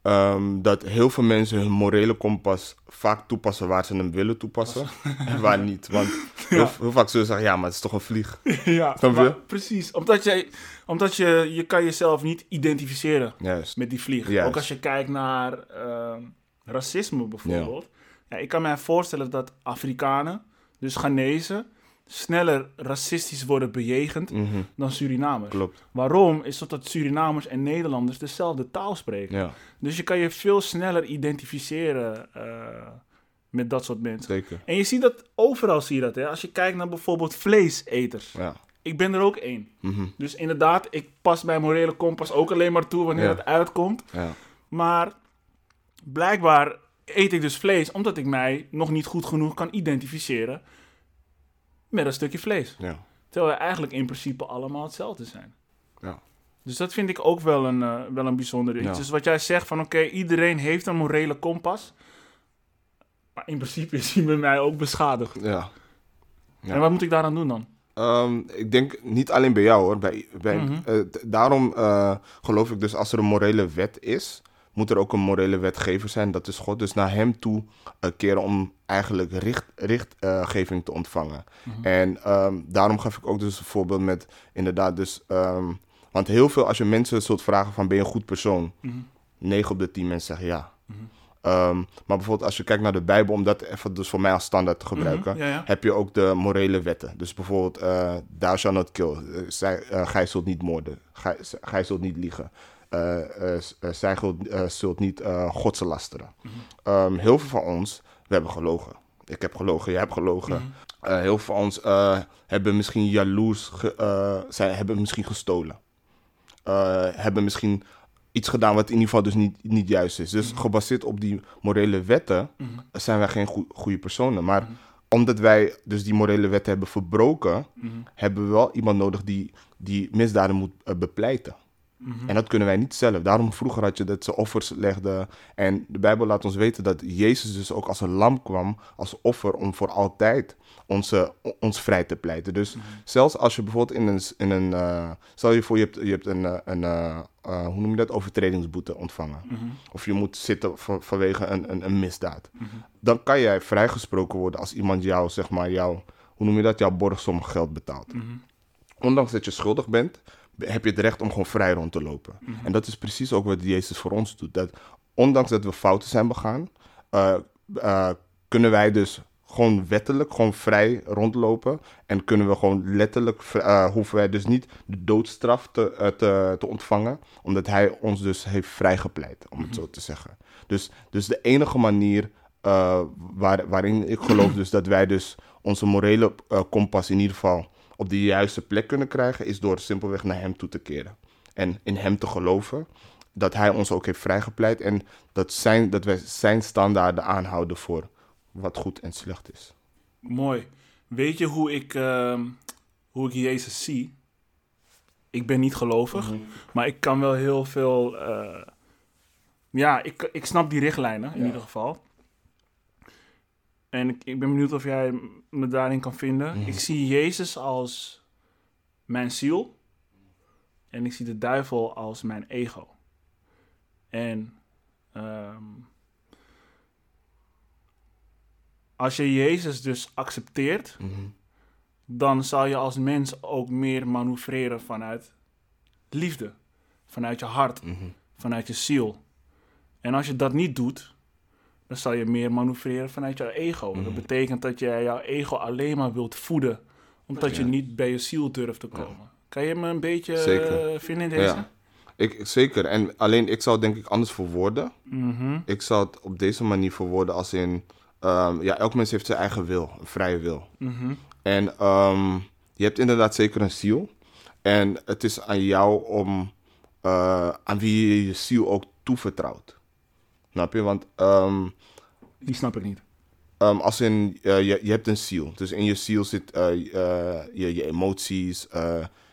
ehm, dat heel veel mensen hun morele kompas vaak toepassen waar ze hem willen toepassen. en waar niet. Want heel, Ja. heel vaak zullen ze zeggen: ja, maar het is toch een vlieg. ja, maar precies. Omdat, jij, omdat je, je kan jezelf niet identificeren Juist. met die vlieg. Juist. Ook als je kijkt naar ehm, racisme bijvoorbeeld. Ja. ik kan mij voorstellen dat Afrikanen, dus Ghanese, sneller racistisch worden bejegend Mhm, dan Surinamers. Klopt. Waarom? Is dat, dat Surinamers en Nederlanders dezelfde taal spreken. Ja, Dus je kan je veel sneller identificeren eh, met dat soort mensen. zeker. En je ziet dat, overal zie je dat. Hè? Als je kijkt naar bijvoorbeeld vleeseters. Ja. Ik ben er ook één. Mhm, Dus inderdaad, ik pas mijn morele kompas ook alleen maar toe wanneer Ja. het uitkomt. ja. Maar blijkbaar eet ik dus vlees omdat ik mij nog niet goed genoeg kan identificeren met een stukje vlees. Ja. Terwijl we eigenlijk in principe allemaal hetzelfde zijn. Ja. Dus dat vind ik ook wel een, eh, wel een bijzonder iets. Ja. Dus wat jij zegt van oké, iedereen heeft een morele kompas. Maar in principe is hij bij mij ook beschadigd. ja. Ja. En wat moet ik daaraan doen dan? Ehm, ik denk niet alleen bij jou hoor. Bij, bij, Mhm. eh, daarom eh, geloof ik dus als er een morele wet is, moet er ook een morele wetgever zijn. Dat is God. Dus naar hem toe keren om eigenlijk richt, richtgeving te ontvangen. En ehm, daarom gaf ik ook dus een voorbeeld met inderdaad dus... ehm, want heel veel, als je mensen zult vragen van ben je een goed persoon? Mhm. 9 op de 10 mensen zeggen ja. Ehm, maar bijvoorbeeld als je kijkt naar de Bijbel, om dat even dus voor mij als standaard te gebruiken, Mhm, ja, ja. heb je ook de morele wetten. Dus bijvoorbeeld, eh thou shalt not kill. Eh, zij, eh, gij zult niet moorden. Gij, zult niet liegen. Eh, eh, eh, zij zult, eh, zult niet eh godselasteren. Ehm, heel veel van ons, we hebben gelogen. Ik heb gelogen, jij hebt gelogen. Eh, heel veel van ons eh, hebben misschien jaloers, ge, eh, zijn, hebben misschien gestolen. Hebben misschien iets gedaan wat in ieder geval dus niet, niet juist is. Dus gebaseerd op die morele wetten zijn wij geen goe- goede personen. Maar omdat wij dus die morele wetten hebben verbroken, hebben we wel iemand nodig die die misdaden moet En dat kunnen wij niet zelf. Daarom vroeger had je dat ze offers legden. En de Bijbel laat ons weten dat Jezus dus ook als een lam kwam, als offer, om voor altijd onze, ons vrij te pleiten. Dus zelfs als je bijvoorbeeld in een, in een eh, stel je voor je hebt, je hebt een, eh, een eh, hoe noem je dat, overtredingsboete ontvangen. Of je moet zitten van- vanwege een, een, een misdaad. Dan kan jij vrijgesproken worden als iemand jou, zeg maar, jou, hoe noem je dat, jouw borgsom geld betaalt. Ondanks dat je schuldig bent, heb je het recht om gewoon vrij rond te lopen. En dat is precies ook wat Jezus voor ons doet. Dat ondanks dat we fouten zijn begaan, eh, eh, kunnen wij dus gewoon wettelijk gewoon vrij rondlopen. En kunnen we gewoon letterlijk, eh, hoeven wij dus niet de doodstraf te, te, te ontvangen. Omdat hij ons dus heeft vrijgepleit, om het zo te zeggen. Dus, dus de enige manier waar, waarin ik geloof dus dat wij dus onze morele kompas in ieder geval op de juiste plek kunnen krijgen, is door simpelweg naar hem toe te keren. En in hem te geloven dat hij ons ook heeft vrijgepleit en dat, zijn, dat wij zijn standaarden aanhouden voor wat goed en slecht is. Mooi. Weet je hoe ik, ehm, hoe ik Jezus zie? Ik ben niet gelovig, maar ik kan wel heel veel. eh, ja, ik, ik snap die richtlijnen in Ja. ieder geval. En ik, ik ben benieuwd of jij me daarin kan vinden. Ik zie Jezus als mijn ziel. En ik zie de duivel als mijn ego. En ehm, als je Jezus dus accepteert, dan zal je als mens ook meer manoeuvreren vanuit liefde, vanuit je hart, vanuit je ziel. En als je dat niet doet, dan zal je meer manoeuvreren vanuit jouw ego. Dat betekent dat jij jouw ego alleen maar wilt voeden, omdat je niet bij je ziel durft te komen. Kan je me een beetje Zeker. eh, vinden in deze? Ja, ik, zeker. En alleen ik zou het denk ik anders verwoorden. Mhm. Ik zou het op deze manier verwoorden als in... ehm, ja, elk mens heeft zijn eigen wil, een vrije wil. Mhm. En ehm, je hebt inderdaad zeker een ziel. En het is aan jou om eh, aan wie je je ziel ook toevertrouwt. Snap je? Want ehm, Die snap ik niet. Ehm, als in, eh, je, je hebt een ziel. Dus in je ziel zit eh, eh, je, je emoties,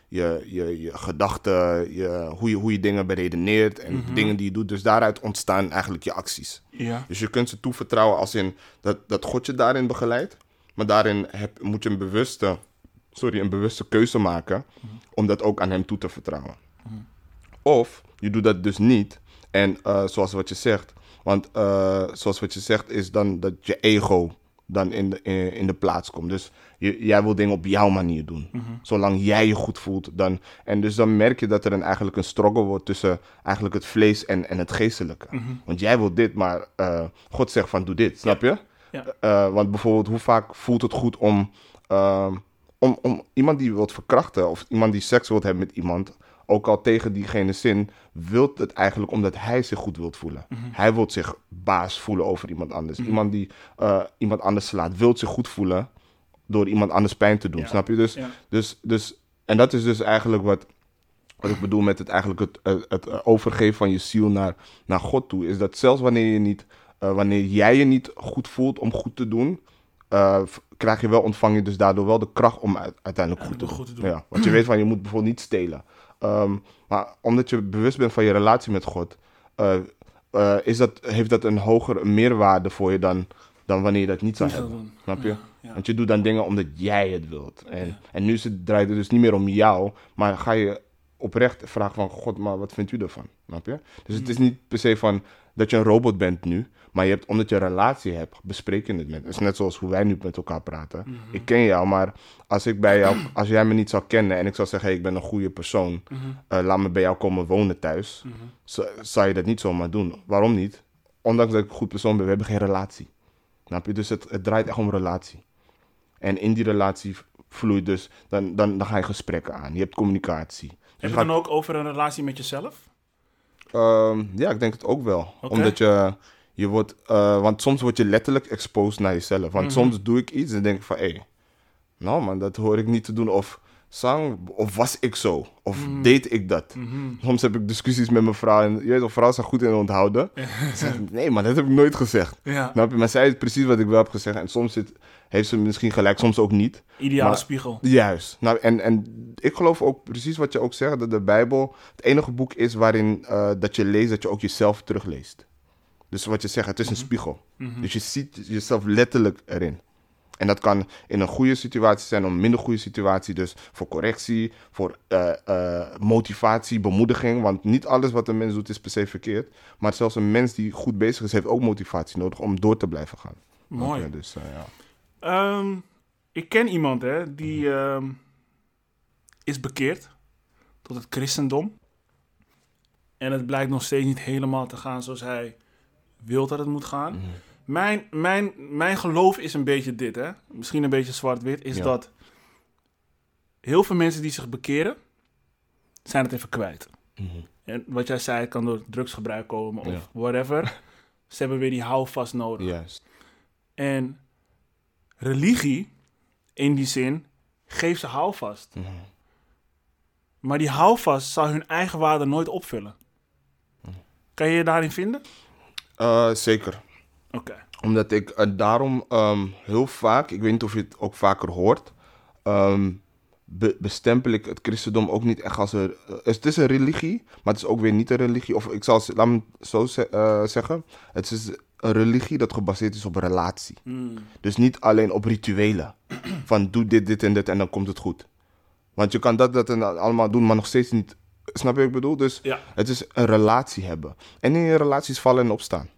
je, je, je gedachten, je, hoe, je, hoe je dingen beredeneert en dingen die je doet. Dus daaruit ontstaan eigenlijk je acties. Ja. Dus je kunt ze toevertrouwen als in dat, dat God je daarin begeleidt. Maar daarin heb, moet je een bewuste, sorry, een bewuste keuze maken om dat ook aan hem toe te vertrouwen. Of je doet dat dus niet. En zoals wat je zegt, want eh, zoals wat je zegt is dan dat je ego dan in de, in, in de plaats komt. Dus je, jij wil dingen op jouw manier doen. Zolang jij je goed voelt. Dan, en dus dan merk je dat er een, eigenlijk een struggle wordt tussen eigenlijk het vlees en, en het geestelijke. Want jij wil dit, maar eh, God zegt van doe dit, snap je? Ja. Eh, want bijvoorbeeld, hoe vaak voelt het goed om, ehm, om, om iemand die wilt verkrachten of iemand die seks wilt hebben met iemand, ook al tegen diegene zin, wilt het eigenlijk omdat hij zich goed wilt voelen. Hij wilt zich baas voelen over iemand anders. Iemand die eh, iemand anders slaat, wilt zich goed voelen door iemand anders pijn te doen, Ja. snap je? Dus, Ja. dus, dus, en dat is dus eigenlijk wat, wat ik bedoel met het, eigenlijk het, het, overgeven van je ziel naar, naar God toe. Is dat zelfs wanneer je niet eh, wanneer jij je niet goed voelt om goed te doen, eh, krijg je wel, ontvang je dus daardoor wel de kracht om uit- uiteindelijk goed te, Uiteindelijk goed te doen. Ja, want je weet van, je moet bijvoorbeeld niet stelen. Ehm, maar omdat je bewust bent van je relatie met God, eh, eh, is dat, heeft dat een hogere meerwaarde voor je dan, dan wanneer je dat niet zou hebben. doen. Snap je? Ja, ja. Want je doet dan dingen omdat jij het wilt. En, Ja. en nu is het, draait het dus niet meer om jou, maar ga je oprecht vragen van God, maar wat vindt u ervan? Snap je? Dus het Hmm. is niet per se van dat je een robot bent nu, maar je hebt, omdat je een relatie hebt, bespreek je het met. Het is net zoals hoe wij nu met elkaar praten. Mhm. Ik ken jou, maar als ik bij jou, als jij me niet zou kennen en ik zou zeggen, hey, ik ben een goede persoon, Mhm. eh, laat me bij jou komen wonen thuis, Mhm. zou- zou je dat niet zomaar doen. Waarom niet? Ondanks dat ik een goed persoon ben, we hebben geen relatie. Snap je? Dus het, het draait echt om relatie. En in die relatie vloeit dus, dan, dan, dan ga je gesprekken aan. Je hebt communicatie. Heb Dus je gaat- het dan ook over een relatie met jezelf? Ehm, ja, ik denk het ook wel. Omdat je, je wordt, eh, want soms word je letterlijk exposed naar jezelf. Want Mhm. soms doe ik iets en denk ik van, hé, nou man, dat hoor ik niet te doen. Of zang, of was ik zo? Of Mhm. deed ik dat? Mhm. Soms heb ik discussies met mijn vrouw en je weet toch, vrouwen zijn goed in onthouden. Ze zegt, nee man, dat heb ik nooit gezegd. Ja, je? Maar zij weet precies wat ik wel heb gezegd. En soms zit, heeft ze misschien gelijk, soms ook niet. ideale Maar- spiegel. Juist. Nou, en, en ik geloof ook precies wat je ook zegt, dat de Bijbel het enige boek is waarin eh, dat je leest, dat je ook jezelf terugleest. Dus wat je zegt, het is een spiegel. Mhm. Dus je ziet jezelf letterlijk erin. En dat kan in een goede situatie zijn, of een minder goede situatie. Dus voor correctie, voor eh, eh, motivatie, bemoediging. Want niet alles wat een mens doet is per se verkeerd. Maar zelfs een mens die goed bezig is, heeft ook motivatie nodig om door te blijven gaan. Mooi. Dus, ja. Ehm, ik ken iemand hè, die ehm, is bekeerd tot het christendom. En het blijkt nog steeds niet helemaal te gaan zoals hij wil dat het moet gaan. Mhm. Mijn, mijn, mijn geloof is een beetje dit, hè? misschien een beetje zwart-wit, is Ja. dat heel veel mensen die zich bekeren, zijn het even kwijt. Mhm. En wat jij zei, het kan door drugsgebruik komen of Ja. whatever. Ze hebben weer die houvast nodig. Juist. En religie, in die zin, geeft ze houvast. Mhm. Maar die houvast zal hun eigen waarde nooit opvullen. Kan je je daarin vinden? Eh, zeker. Oké. Omdat ik eh, daarom ehm, heel vaak, ik weet niet of je het ook vaker hoort, ehm, be- bestempel ik het christendom ook niet echt als een... eh, het is een religie, maar het is ook weer niet een religie. Of ik zal het, laat me het zo ze- eh, zeggen. Het is een religie dat gebaseerd is op relatie. Hmm. Dus niet alleen op rituelen. Van doe dit, dit en dit en dan komt het goed. Want je kan dat, dat en dat allemaal doen, maar nog steeds niet... Snap je wat ik bedoel? Dus Ja. het is een relatie hebben. En in je relaties vallen en opstaan.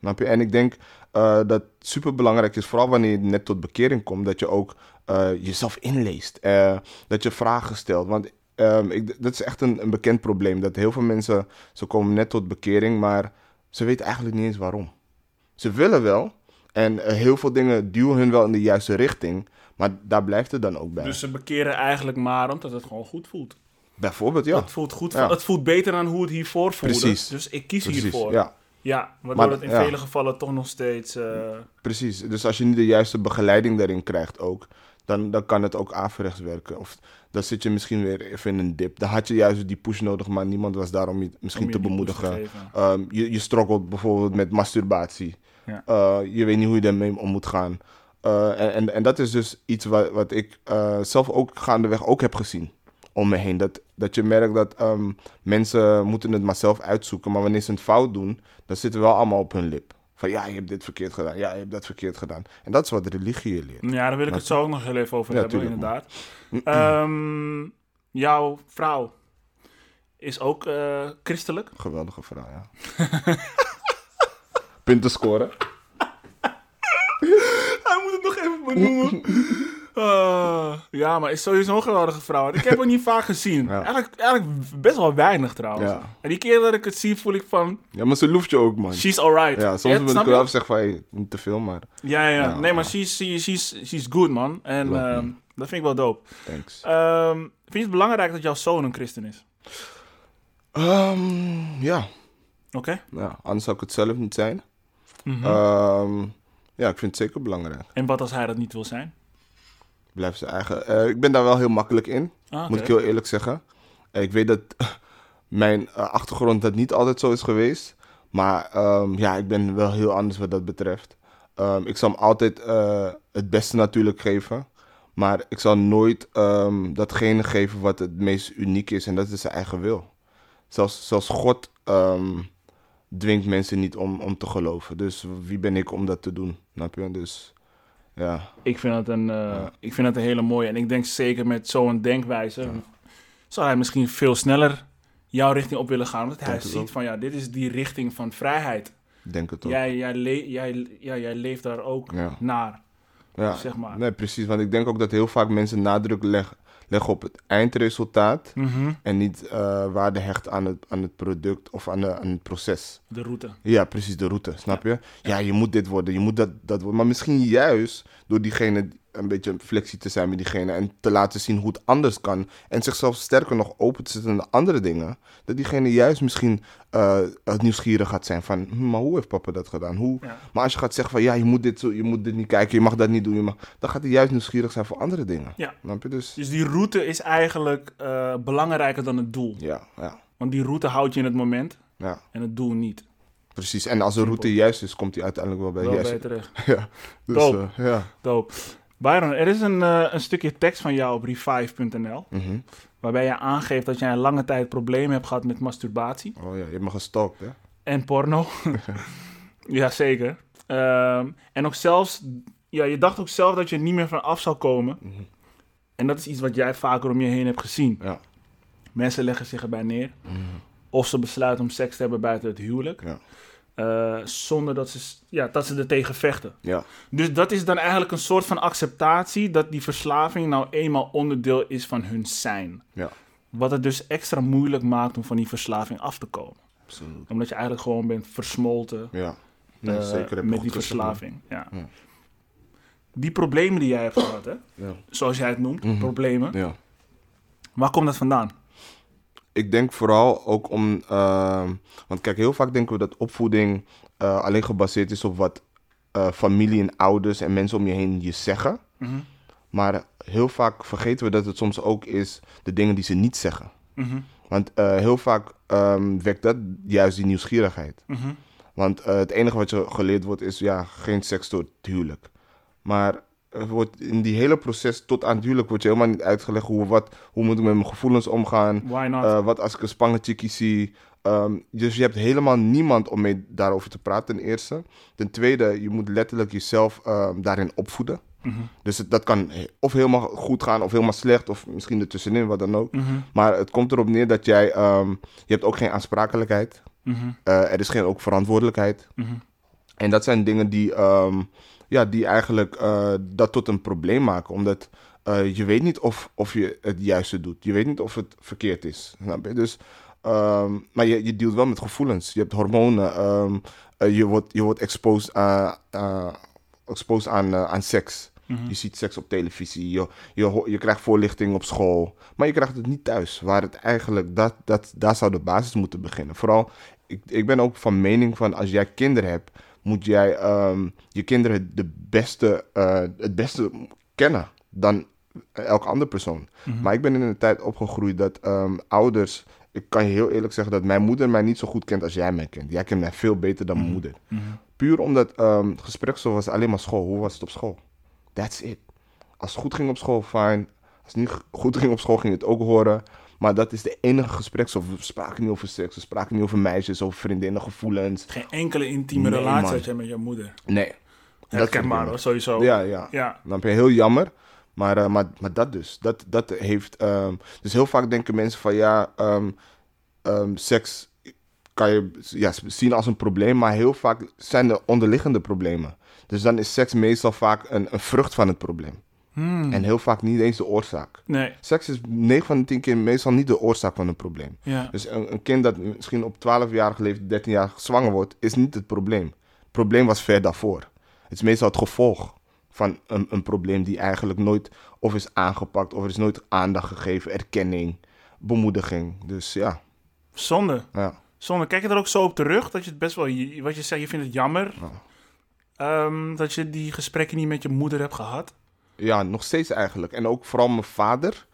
Snap je? En ik denk eh, dat het super belangrijk is, vooral wanneer je net tot bekering komt, dat je ook eh, jezelf inleest. Eh, dat je vragen stelt. Want ehm, ik, dat is echt een, een bekend probleem. Dat heel veel mensen, ze komen net tot bekering, maar ze weten eigenlijk niet eens waarom. Ze willen wel. En eh, heel veel dingen duwen hun wel in de juiste richting. Maar daar blijft het dan ook bij. Dus ze bekeren eigenlijk maar omdat het gewoon goed voelt. Bijvoorbeeld, ja. Het voelt goed. Ja. Het voelt beter dan hoe het hiervoor voelde. Precies. Dus ik kies Precies, hiervoor. Ja, Ja, waardoor Maar- het in ja. vele gevallen toch nog steeds... eh, precies. Dus als je niet de juiste begeleiding daarin krijgt ook, dan, dan kan het ook averechts werken. Of dan zit je misschien weer even in een dip. Dan had je juist die push nodig, maar niemand was daar om je misschien om je te bemoedigen. Ehm, je, je struggelt bijvoorbeeld met masturbatie. Ja. Eh, je weet niet hoe je daarmee om moet gaan. Eh, en, en, en dat is dus iets wat, wat ik eh, zelf ook gaandeweg ook heb gezien om me heen. Dat, dat je merkt dat ehm, mensen moeten het maar zelf uitzoeken. Maar wanneer ze het fout doen, dan zitten we wel allemaal op hun lip. Van ja, je hebt dit verkeerd gedaan. Ja, je hebt dat verkeerd gedaan. En dat is wat religie je leert. Ja, daar wil ik het zo ook nog heel even over Ja, hebben, tuurlijk, inderdaad. Ehm, jouw vrouw is ook christelijk. Geweldige vrouw, ja. Punten scoren. Hij moet het nog even benoemen. Ah, ja, maar is sowieso een geweldige vrouw. Ik heb haar niet vaak gezien. Ja. Eigenlijk, eigenlijk best wel weinig trouwens. Ja. En die keer dat ik het zie, voel ik van... Ja, maar ze loeft je ook, man. She's alright. Ja, soms moet ik wel zeggen van, hey, niet te veel, maar Ja, ja, Ja. Nee, maar she's, she's, she's, she's good, man. En ehm, dat vind ik wel dope. thanks. Ehm, vind je het belangrijk dat jouw zoon een christen is? Ehm, ja. Oké. ja, anders zou ik het zelf niet zijn. Mhm. Ehm, ja, ik vind het zeker belangrijk. En wat als hij dat niet wil zijn? Blijf zijn eigen. eh, ik ben daar wel heel makkelijk in, Ah, moet ik heel eerlijk zeggen. Ik weet dat mijn eh, achtergrond dat niet altijd zo is geweest. Maar ehm, ja, ik ben wel heel anders wat dat betreft. Ehm, ik zal hem altijd eh, het beste natuurlijk geven. Maar ik zal nooit datgene geven wat het meest uniek is. En dat is zijn eigen wil. Zelfs, zelfs God dwingt mensen niet om, om te geloven. Dus wie ben ik om dat te doen? Snap je? Dus ja. Ik vind dat een, eh, ik vind dat een hele mooie. En ik denk zeker met zo'n denkwijze zal hij misschien veel sneller jouw richting op willen gaan. Omdat hij Denk ziet ook. van ja, dit is die richting van vrijheid. Denk het ook. Jij, jij, le- jij, ja, jij leeft daar ook naar, ja. zeg maar. Nee, precies. Want ik denk ook dat heel vaak mensen nadruk leg- op het eindresultaat. Mhm. En niet eh, waarde hecht aan het, aan het product of aan, de, aan het proces. De route. Ja, precies, de route, snap je? Ja, je moet dit worden, je moet dat, dat worden. Maar misschien juist door diegene een beetje een flexie te zijn met diegene en te laten zien hoe het anders kan. En zichzelf sterker nog open te zetten naar andere dingen. Dat diegene juist misschien eh, nieuwsgierig gaat zijn van, hm, maar hoe heeft papa dat gedaan? Hoe? Ja. Maar als je gaat zeggen van, ja, je moet dit, zo, je moet dit niet kijken, je mag dat niet doen. Je mag, dan gaat hij juist nieuwsgierig zijn voor andere dingen. Ja. Je? Dus, Dus die route is eigenlijk eh, belangrijker dan het doel. ja, ja, Want die route houdt je in het moment ja, en het doel niet. precies. En als de route juist is, komt hij uiteindelijk wel bij Wel juist. bij terecht. Ja, dus Dope. eh, ja. Dope. Byron, er is een, eh, een stukje tekst van jou op revive.nl. Mhm. Waarbij je aangeeft dat jij een lange tijd problemen hebt gehad met masturbatie Oh ja, je hebt me gestalkt, hè? en porno. Jazeker. Ehm en ook zelfs, ja, je dacht ook zelf dat je er niet meer van af zou komen. Mhm. En dat is iets wat jij vaker om je heen hebt gezien. Ja. Mensen leggen zich erbij neer. Mhm. Of ze besluiten om seks te hebben buiten het huwelijk. Ja. Eh, zonder dat ze, ja, dat ze er tegen vechten. Ja, Dus dat is dan eigenlijk een soort van acceptatie dat die verslaving nou eenmaal onderdeel is van hun zijn. ja, Wat het dus extra moeilijk maakt om van die verslaving af te komen. absoluut. Omdat je eigenlijk gewoon bent versmolten Ja, nee, eh, zeker. met die verslaving. Ja. Ja. Die problemen die jij hebt gehad, hè? Ja. zoals jij het noemt, Mhm. problemen. ja. Waar komt dat vandaan? Ik denk vooral ook om... ehm, want kijk, heel vaak denken we dat opvoeding eh, alleen gebaseerd is op wat eh, familie en ouders en mensen om je heen je zeggen. Mhm. Maar heel vaak vergeten we dat het soms ook is de dingen die ze niet zeggen. Mhm. Want eh, heel vaak ehm, wekt dat juist die nieuwsgierigheid. Mhm. Want eh, het enige wat je geleerd wordt is ja, geen seks tot het huwelijk. Maar wordt in die hele proces tot aan het huwelijk wordt je helemaal niet uitgelegd hoe, wat, hoe moet ik met mijn gevoelens omgaan. Why not? Eh, wat als ik een spannende zie. Ehm, dus je hebt helemaal niemand om mee daarover te praten, ten eerste. Ten tweede, je moet letterlijk jezelf ehm, daarin opvoeden. Mhm. Dus het- dat kan of helemaal goed gaan of helemaal slecht of misschien ertussenin, wat dan ook. Mhm. Maar het komt erop neer dat jij, ehm, je hebt ook geen aansprakelijkheid. Eh, er is geen ook verantwoordelijkheid. Mhm. En dat zijn dingen die, ja, die eigenlijk eh, dat tot een probleem maken. Omdat eh, je weet niet of, of je het juiste doet. Je weet niet of het verkeerd is. Snap je? Dus, ehm, maar je, je dealt wel met gevoelens. Je hebt hormonen. ehm, eh, je, wordt, je wordt exposed, aan exposed aan, aan seks. Mhm. Je ziet seks op televisie. Je, je, je krijgt voorlichting op school. Maar je krijgt het niet thuis. Waar het eigenlijk, dat, dat, daar zou de basis moeten beginnen. Vooral, ik, ik ben ook van mening van als jij kinderen hebt, moet jij ehm, je kinderen de beste, eh, het beste kennen dan elke andere persoon. Mhm. Maar ik ben in een tijd opgegroeid dat ehm, ouders. Ik kan je heel eerlijk zeggen dat mijn moeder mij niet zo goed kent als jij mij kent. Jij kent mij veel beter dan mijn moeder. Mhm. Puur omdat ehm het gesprek zo was alleen maar school. Hoe was het op school? That's it. Als het goed ging op school, fine. Als het niet goed ging op school, ging het ook horen. Maar dat is de enige gesprek. We spraken niet over seks, we spraken niet over meisjes, over vriendinnen, gevoelens. Geen enkele intieme Nee, relatie man. had jij met je moeder. Nee. Vind hoor, ik sowieso. Ja, ja. Ja. Dan ben je heel jammer. Maar, eh, maar, maar dat dus. Dat, dat heeft. ehm, dus heel vaak denken mensen van ja, ehm, ehm, seks kan je ja, zien als een probleem. Maar heel vaak zijn er onderliggende problemen. Dus dan is seks meestal vaak een, een vrucht van het probleem. Hmm. En heel vaak niet eens de oorzaak. Nee, Seks is 9 van de 10 keer meestal niet de oorzaak van een probleem. ja. Dus een, een kind dat misschien op 12-jarige leeftijd, 13 jaar zwanger wordt, is niet het probleem. Het probleem was ver daarvoor. Het is meestal het gevolg van een, een probleem die eigenlijk nooit of is aangepakt of er is nooit aandacht gegeven, erkenning, bemoediging. Dus ja, Zonde. ja. Zonde. Kijk je er ook zo op terug? Dat je het best wel, wat je zei, je vindt het jammer. Ja. ehm, dat je die gesprekken niet met je moeder hebt gehad. Ja, nog steeds eigenlijk. En ook vooral mijn vader,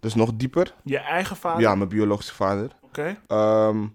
dus nog dieper. Je eigen vader. Ja, mijn biologische vader. Oké. Ehm,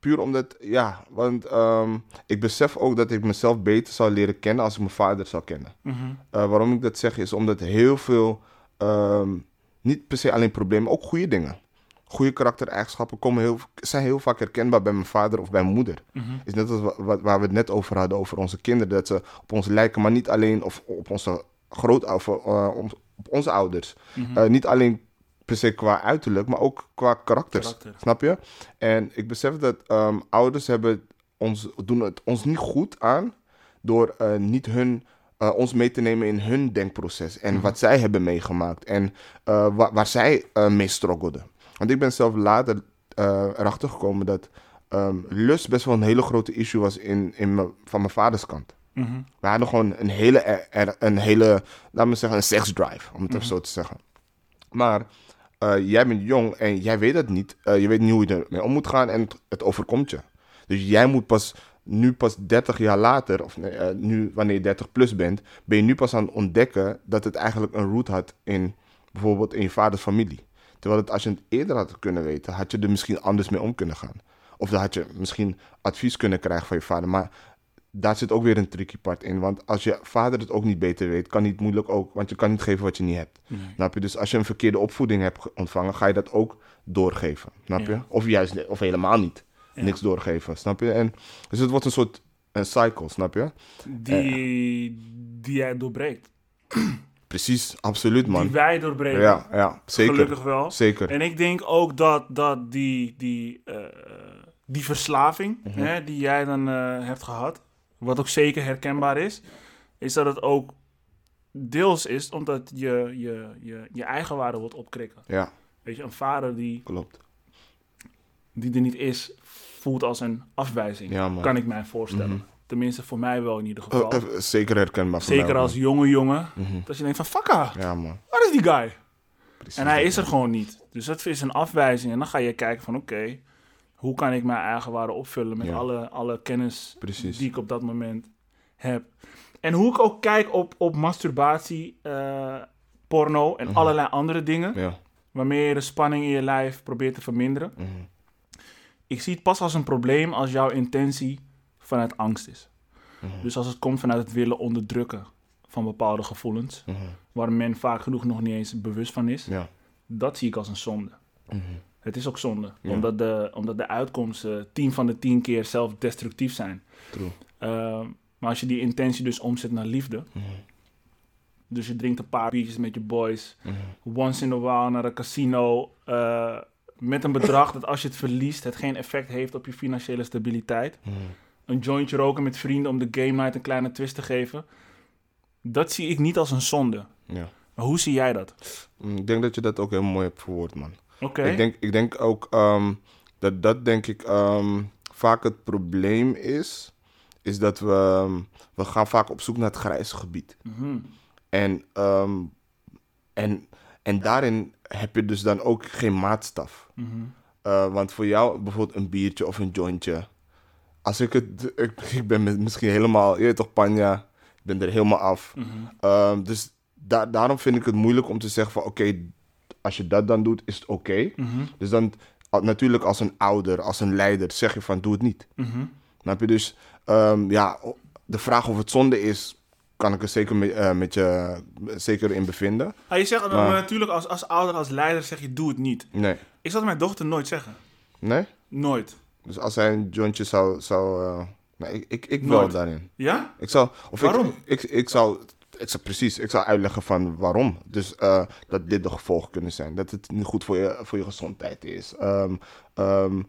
Puur omdat, ja, want ehm, ik besef ook dat ik mezelf beter zou leren kennen als ik mijn vader zou kennen. Mhm. Eh, waarom ik dat zeg is omdat heel veel, ehm, niet per se alleen problemen, ook goede dingen. Goede karaktereigenschappen komen heel, zijn heel vaak herkenbaar bij mijn vader of bij mijn moeder. Mhm. Is net als wa- wat, waar we het net over hadden, over onze kinderen. Dat ze op ons lijken, maar niet alleen of op onze grootouders, uh, op onze ouders. Mhm. Eh, niet alleen per se qua uiterlijk, maar ook qua karakters. Karakter. Snap je? En ik besef dat ehm, ouders hebben ons, doen het ons niet goed aan door eh, niet hun, eh, ons mee te nemen in hun denkproces. En wat zij hebben meegemaakt. En eh, wa- waar zij eh, mee struggelden. Want ik ben zelf later eh, erachter gekomen dat ehm, lust best wel een hele grote issue was in, in van mijn vaders kant. Mhm. We hadden gewoon een hele, er- een hele, laat me zeggen, een seksdrive, om het even zo te zeggen. Maar eh, jij bent jong en jij weet dat niet. Eh, je weet niet hoe je ermee om moet gaan en het, het overkomt je. Dus jij moet pas, nu pas 30 jaar later, of nee, eh, nu wanneer je 30 plus bent, ben je nu pas aan het ontdekken dat het eigenlijk een root had in bijvoorbeeld in je vaders familie. Terwijl het, als je het eerder had kunnen weten, had je er misschien anders mee om kunnen gaan. Of dan had je misschien advies kunnen krijgen van je vader. Maar daar zit ook weer een tricky part in. Want als je vader het ook niet beter weet, kan hij het moeilijk ook. Want je kan niet geven wat je niet hebt. Nee. Snap je? Dus als je een verkeerde opvoeding hebt ge- ontvangen, ga je dat ook doorgeven. Snap je? Ja. Of juist of helemaal niet. Ja. Niks doorgeven. Snap je? En, dus het wordt een soort een cycle, snap je? Die, die jij doorbreekt. Precies, absoluut man. Die wij doorbreken. Ja, ja, zeker. Gelukkig wel. Zeker. En ik denk ook dat, dat die, die, eh, die verslaving Mhm. hè, die jij dan eh, hebt gehad, wat ook zeker herkenbaar is, is dat het ook deels is omdat je je, je, je eigen waarde wilt opkrikken. Ja, Weet je, een vader die, klopt. die er niet is, voelt als een afwijzing. Ja, kan ik mij voorstellen. Mhm. Tenminste, voor mij wel in ieder geval. Eh, eh, zeker herkenbaar. voor mij Zeker als jonge jongen. Mhm. Dat je denkt van, fuck haar, Ja, man. waar is die guy? Precies En hij is er gewoon niet. Dus dat is een afwijzing. En dan ga je kijken van oké, hoe kan ik mijn eigen waarde opvullen met Ja. alle, alle kennis Precies. die ik op dat moment heb. En hoe ik ook kijk op, op masturbatie, eh, porno en Mhm. allerlei andere dingen. Ja. Waarmee je de spanning in je lijf probeert te verminderen. Mhm. Ik zie het pas als een probleem als jouw intentie vanuit angst is. Mhm. Dus als het komt vanuit het willen onderdrukken van bepaalde gevoelens. Waar men vaak genoeg nog niet eens bewust van is. Ja. Dat zie ik als een zonde. Het is ook zonde, Ja. omdat, de, omdat de uitkomsten 10 van de 10 keer zelfdestructief zijn. True. Uh, maar als je die intentie dus omzet naar liefde, dus je drinkt een paar biertjes met je boys, once in a while naar een casino, uh, met een bedrag dat als je het verliest, het geen effect heeft op je financiële stabiliteit. Een jointje roken met vrienden om de game night een kleine twist te geven. Dat zie ik niet als een zonde. Ja. Maar hoe zie jij dat? Mm, Ik denk dat je dat ook heel mooi hebt verwoord, man. Oké. Ik, denk, ik denk ook ehm, dat dat denk ik ehm, vaak het probleem is. Is dat we, ehm, we gaan vaak op zoek naar het grijze gebied. Mhm. En, en, en daarin heb je dus dan ook geen maatstaf. Mhm. Eh, want voor jou bijvoorbeeld een biertje of een jointje. Als ik het, ik, ik ben misschien helemaal, je weet toch, panja, ik ben er helemaal af. Mhm. Dus da- daarom vind ik het moeilijk om te zeggen van oké, als je dat dan doet, is het oké. Mhm. Dus dan natuurlijk als een ouder, als een leider, zeg je van doe het niet. Mhm. Snap je? Dus ehm, ja, de vraag of het zonde is, kan ik er zeker, mee, eh, met je, zeker in bevinden. Ah, je zegt Maar- natuurlijk als, als ouder, als leider zeg je doe het niet. Nee. Ik zal het mijn dochter nooit zeggen. Nee? Nooit. Dus als hij een jointje zou... zou eh, nee, ik, ik, ik wel Nooit. daarin. Ja? Ik zou, of Waarom? Ik, ik, ik, zou, ik zou... Precies, ik zou uitleggen van waarom. Dus eh, dat dit de gevolgen kunnen zijn. Dat het niet goed voor je, voor je gezondheid is. Ehm, ehm,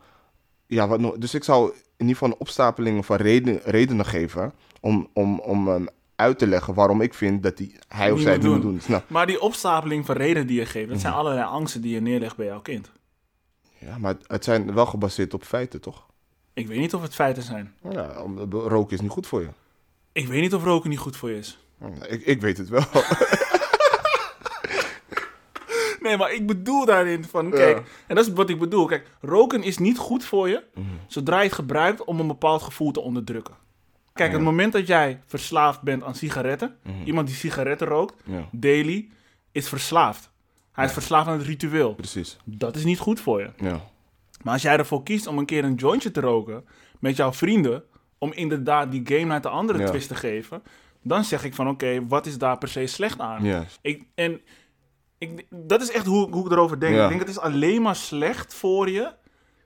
ja, wat nog, dus ik zou in ieder geval een opstapeling van reden, redenen geven... om, om, om uit te leggen waarom ik vind dat die, hij of zij het moet doen. Snap? Maar die opstapeling van redenen die je geeft, dat zijn Mhm. allerlei angsten die je neerlegt bij jouw kind. Ja, maar het, zijn wel gebaseerd op feiten, toch? Ik weet niet of het feiten zijn. Ja, roken is niet goed voor je. Ik weet niet of roken niet goed voor je is. Ik, ik weet het wel. Nee, maar ik bedoel daarin van, kijk, Ja. en dat is wat ik bedoel. Kijk, roken is niet goed voor je, Mhm. zodra je het gebruikt om een bepaald gevoel te onderdrukken. Kijk, het moment dat jij verslaafd bent aan sigaretten, Mhm. iemand die sigaretten rookt, Ja, daily, is verslaafd. Hij is verslaafd aan het ritueel. precies. Dat is niet goed voor je. Ja. Maar als jij ervoor kiest om een keer een jointje te roken met jouw vrienden, om inderdaad die game naar de andere twist te geven, dan zeg ik van oké, wat is daar per se slecht aan? Ik, en ik, dat is echt hoe, hoe ik erover denk. Ja. Ik denk het is alleen maar slecht voor je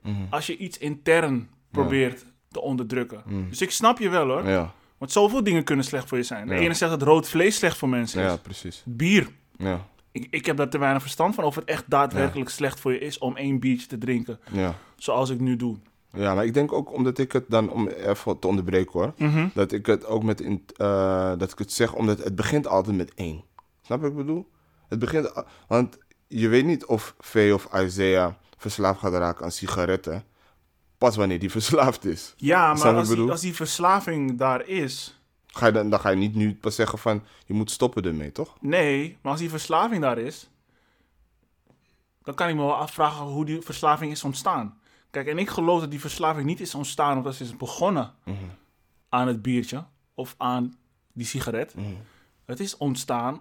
Mhm. als je iets intern probeert te onderdrukken. Mhm. Dus ik snap je wel hoor. Ja. Want zoveel dingen kunnen slecht voor je zijn. De ene zegt dat rood vlees slecht voor mensen is. ja, precies. Bier. Ja. Ik, ik heb daar te weinig verstand van of het echt daadwerkelijk slecht voor je is om één biertje te drinken. Ja. Zoals ik nu doe. Ja, maar ik denk ook omdat ik het dan, om even te onderbreken hoor, Mhm. dat ik het ook met, in, eh, dat ik het zeg omdat het begint altijd met één. Snap je wat ik bedoel? Het begint, want je weet niet of Vee of Isaiah verslaafd gaat raken aan sigaretten, pas wanneer die verslaafd is. Ja, maar als die, als die verslaving daar is... Ga je dan, dan ga je niet nu pas zeggen van, je moet stoppen ermee, toch? Nee, maar als die verslaving daar is... dan kan ik me wel afvragen hoe die verslaving is ontstaan. Kijk, en ik geloof dat die verslaving niet is ontstaan omdat ze is begonnen Mhm. aan het biertje of aan die sigaret. Mhm. Het is ontstaan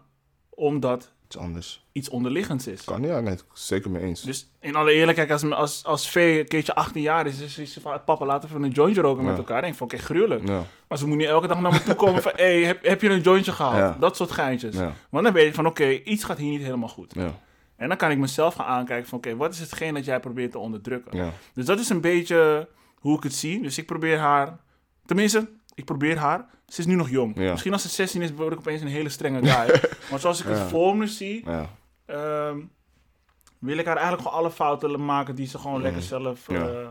omdat Iets anders. iets onderliggends is. Kan ja, nee, zeker mee eens. Dus in alle eerlijkheid, als, als, als Vee een keertje 18 jaar is, is is ze van papa, laten we een jointje roken met elkaar. Denk ik van, oké, gruwelijk. Ja, Maar ze moet niet elke dag naar me toe komen van, hé, hey, heb, heb je een jointje gehaald? Ja. Dat soort geintjes. Want dan weet je van, oké, iets gaat hier niet helemaal goed. ja, En dan kan ik mezelf gaan aankijken van, oké, wat is hetgeen dat jij probeert te onderdrukken? ja. Dus dat is een beetje hoe ik het zie. Dus ik probeer haar, tenminste, ik probeer haar. Ze is nu nog jong. Ja. Misschien als ze 16 is, word ik opeens een hele strenge guy. maar zoals ik Ja. het voor me zie, ja. ehm, wil ik haar eigenlijk gewoon alle fouten maken die ze gewoon lekker zelf... Ja. eh,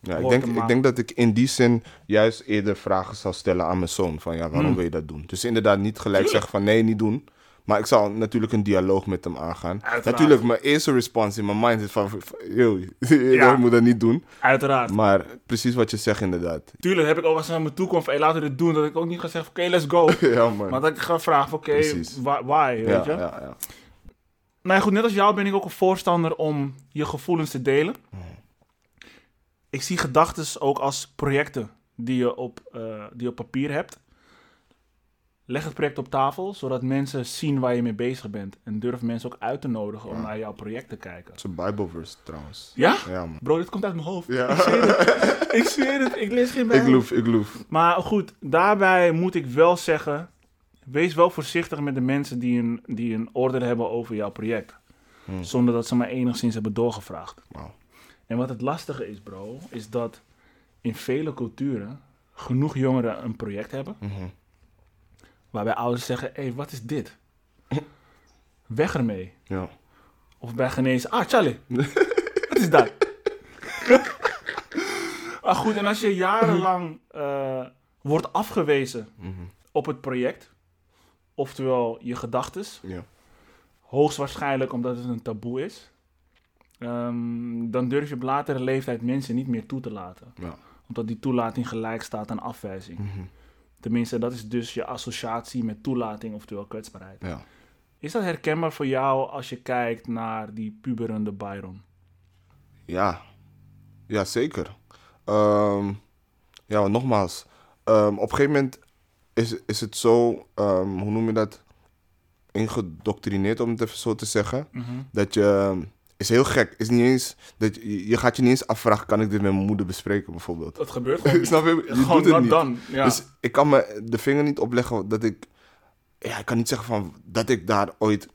Ja, ik denk, ik denk dat ik in die zin juist eerder vragen zal stellen aan mijn zoon. Van ja, waarom Hmm. wil je dat doen? Dus inderdaad niet gelijk zeggen van nee, niet doen. Maar ik zal natuurlijk een dialoog met hem aangaan. Uiteraard. Natuurlijk, mijn eerste response in mijn mind is van... Yo, Ja. je moet dat niet doen. Uiteraard. Maar precies wat je zegt inderdaad. Tuurlijk heb ik ook als ze naar me toe komt van, hey, laten we dit doen, dat ik ook niet ga zeggen, oké, let's go. ja, man. Maar dat ik ga vragen, oké, why, ja, weet je? ja, ja. Nou ja, goed, net als jou ben ik ook een voorstander om je gevoelens te delen. Ik zie gedachten ook als projecten die je, op, eh, die je op papier hebt. Leg het project op tafel, zodat mensen zien waar je mee bezig bent. En durf mensen ook uit te nodigen om naar jouw project te kijken. Het is een Bijbelverse trouwens. Ja? Ja, man. Bro, dit komt uit mijn hoofd. Ja. Ik zweer het. Ik zweer het. Ik lees geen ik Bijbel. loef, ik loef. Maar goed, daarbij moet ik wel zeggen... Wees wel voorzichtig met de mensen die een, die een oordeel hebben over jouw project. Hmm. Zonder dat ze maar enigszins hebben doorgevraagd. En wat het lastige is, bro, is dat in vele culturen genoeg jongeren een project hebben. Mhm. Waarbij ouders zeggen, hé, hey, wat is dit? Weg ermee. Ja. Of bij genezen, ah, Charlie, wat is dat? maar goed, en als je jarenlang eh, wordt afgewezen Mhm. op het project, oftewel je gedachtes, Ja. hoogstwaarschijnlijk omdat het een taboe is, ehm, dan durf je op latere leeftijd mensen niet meer toe te laten. Ja. Omdat die toelating gelijk staat aan afwijzing. Mhm. Tenminste, dat is dus je associatie met toelating, oftewel kwetsbaarheid. Ja. Is dat herkenbaar voor jou als je kijkt naar die puberende Byron? Ja, ja zeker. Ehm, ja, nogmaals, ehm, op een gegeven moment is, is het zo, ehm, hoe noem je dat, ingedoctrineerd om het even zo te zeggen, dat je, is heel gek, is niet eens, dat je, je gaat je niet eens afvragen, kan ik dit met mijn moeder bespreken bijvoorbeeld? Dat gebeurt gewoon. Snap je? Je gewoon doet het niet. done. Ja. Dus ik kan me de vinger niet opleggen dat ik, ja, ik kan niet zeggen van dat ik daar ooit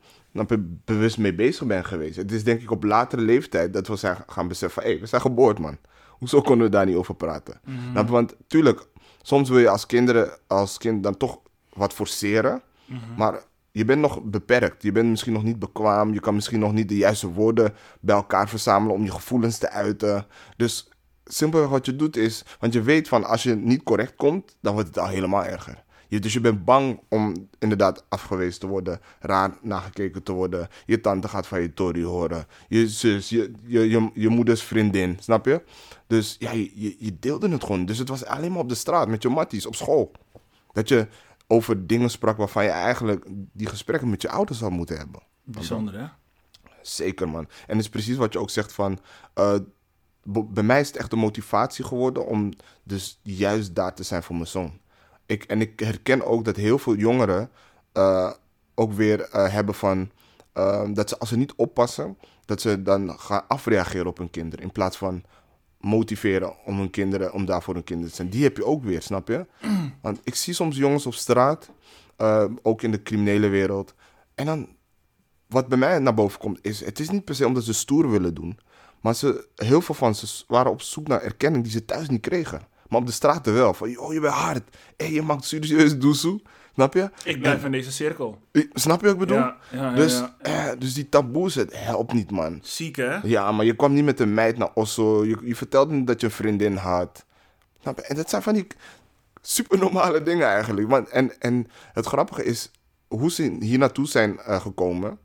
bewust mee bezig ben geweest. Het is denk ik op latere leeftijd dat we zijn gaan beseffen hé, we zijn geboord, man. Hoezo konden we daar niet over praten? Mhm. Want tuurlijk, soms wil je als kinderen, als kind dan toch wat forceren, Mhm. maar je bent nog beperkt. Je bent misschien nog niet bekwaam. Je kan misschien nog niet de juiste woorden bij elkaar verzamelen om je gevoelens te uiten. Dus simpelweg wat je doet is, want je weet van als je niet correct komt, dan wordt het al helemaal erger. Je, dus je bent bang om inderdaad afgewezen te worden, raar nagekeken te worden. Je tante gaat van je tory horen. Je zus, je, je, je, moeders vriendin, snap je? Dus ja, je, je deelde het gewoon. Dus het was alleen maar op de straat met je matties, op school. Dat je over dingen sprak waarvan je eigenlijk die gesprekken met je ouders had moeten hebben. Bijzonder, hè? Zeker, man. En het is precies wat je ook zegt van... eh, bij mij is het echt een motivatie geworden om dus juist daar te zijn voor mijn zoon. Ik, en ik herken ook dat heel veel jongeren eh, ook weer eh, hebben van... dat ze als ze niet oppassen, dat ze dan gaan afreageren op hun kinderen. In plaats van motiveren om hun kinderen, om daarvoor hun kinderen te zijn. Die heb je ook weer, snap je? Want ik zie soms jongens op straat, ehm, ook in de criminele wereld. En dan, wat bij mij naar boven komt, is: het is niet per se omdat ze stoer willen doen. Maar ze, heel veel van ze waren op zoek naar erkenning die ze thuis niet kregen. Maar op de straten wel. Van, oh, je bent hard. Hé, je maakt serieus doezoe. Snap je? Ik blijf in deze cirkel. Snap je wat ik bedoel? Ja, ja, ja, dus, eh, dus die taboes, het helpt niet, man. Ziek, hè? Ja, maar je kwam niet met een meid naar Oslo. Je, je vertelde niet dat je een vriendin had. Snap je? En dat zijn van die super normale dingen eigenlijk. Want, en, en het grappige is, hoe ze hier naartoe zijn eh, gekomen,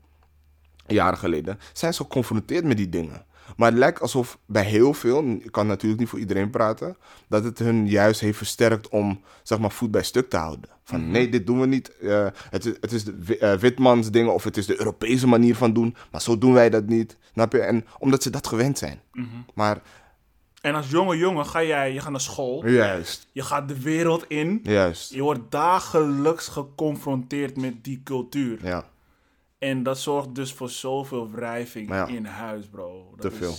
jaren geleden, zijn ze geconfronteerd met die dingen. Maar het lijkt alsof bij heel veel, ik kan natuurlijk niet voor iedereen praten, dat het hun juist heeft versterkt om, zeg maar, voet bij stuk te houden. Van nee, dit doen we niet. eh, het, is, het is de eh, witmans dingen of het is de Europese manier van doen, maar zo doen wij dat niet. Snap je? En omdat ze dat gewend zijn. Maar En als jonge jongen ga jij, je gaat naar school, juist, je gaat de wereld in. juist. Je wordt dagelijks geconfronteerd met die cultuur. Ja, En dat zorgt dus voor zoveel wrijving ja, in huis, bro. Dat te is veel.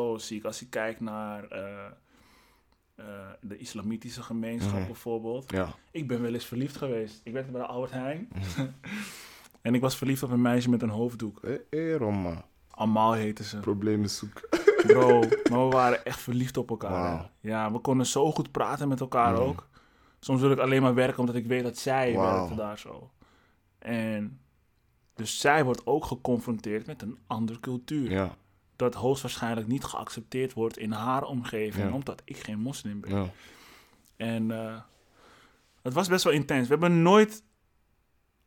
zo ziek. Als je kijkt naar eh, eh, de islamitische gemeenschap Mhm. bijvoorbeeld. ja. Ik ben wel eens verliefd geweest. Ik werkte bij de Albert Heijn. en ik was verliefd op een meisje met een hoofddoek. Eh, eh, Roma. Amal heette ze. Problemen zoeken. Bro, maar we waren echt verliefd op elkaar. Ja, we konden zo goed praten met elkaar ook. Soms wil ik alleen maar werken omdat ik weet dat zij Wauw. werkte daar zo. En dus zij wordt ook geconfronteerd met een andere cultuur. Ja, Dat hoogstwaarschijnlijk niet geaccepteerd wordt in haar omgeving, Ja. omdat ik geen moslim ben. ja. En eh, het was best wel intens. We hebben nooit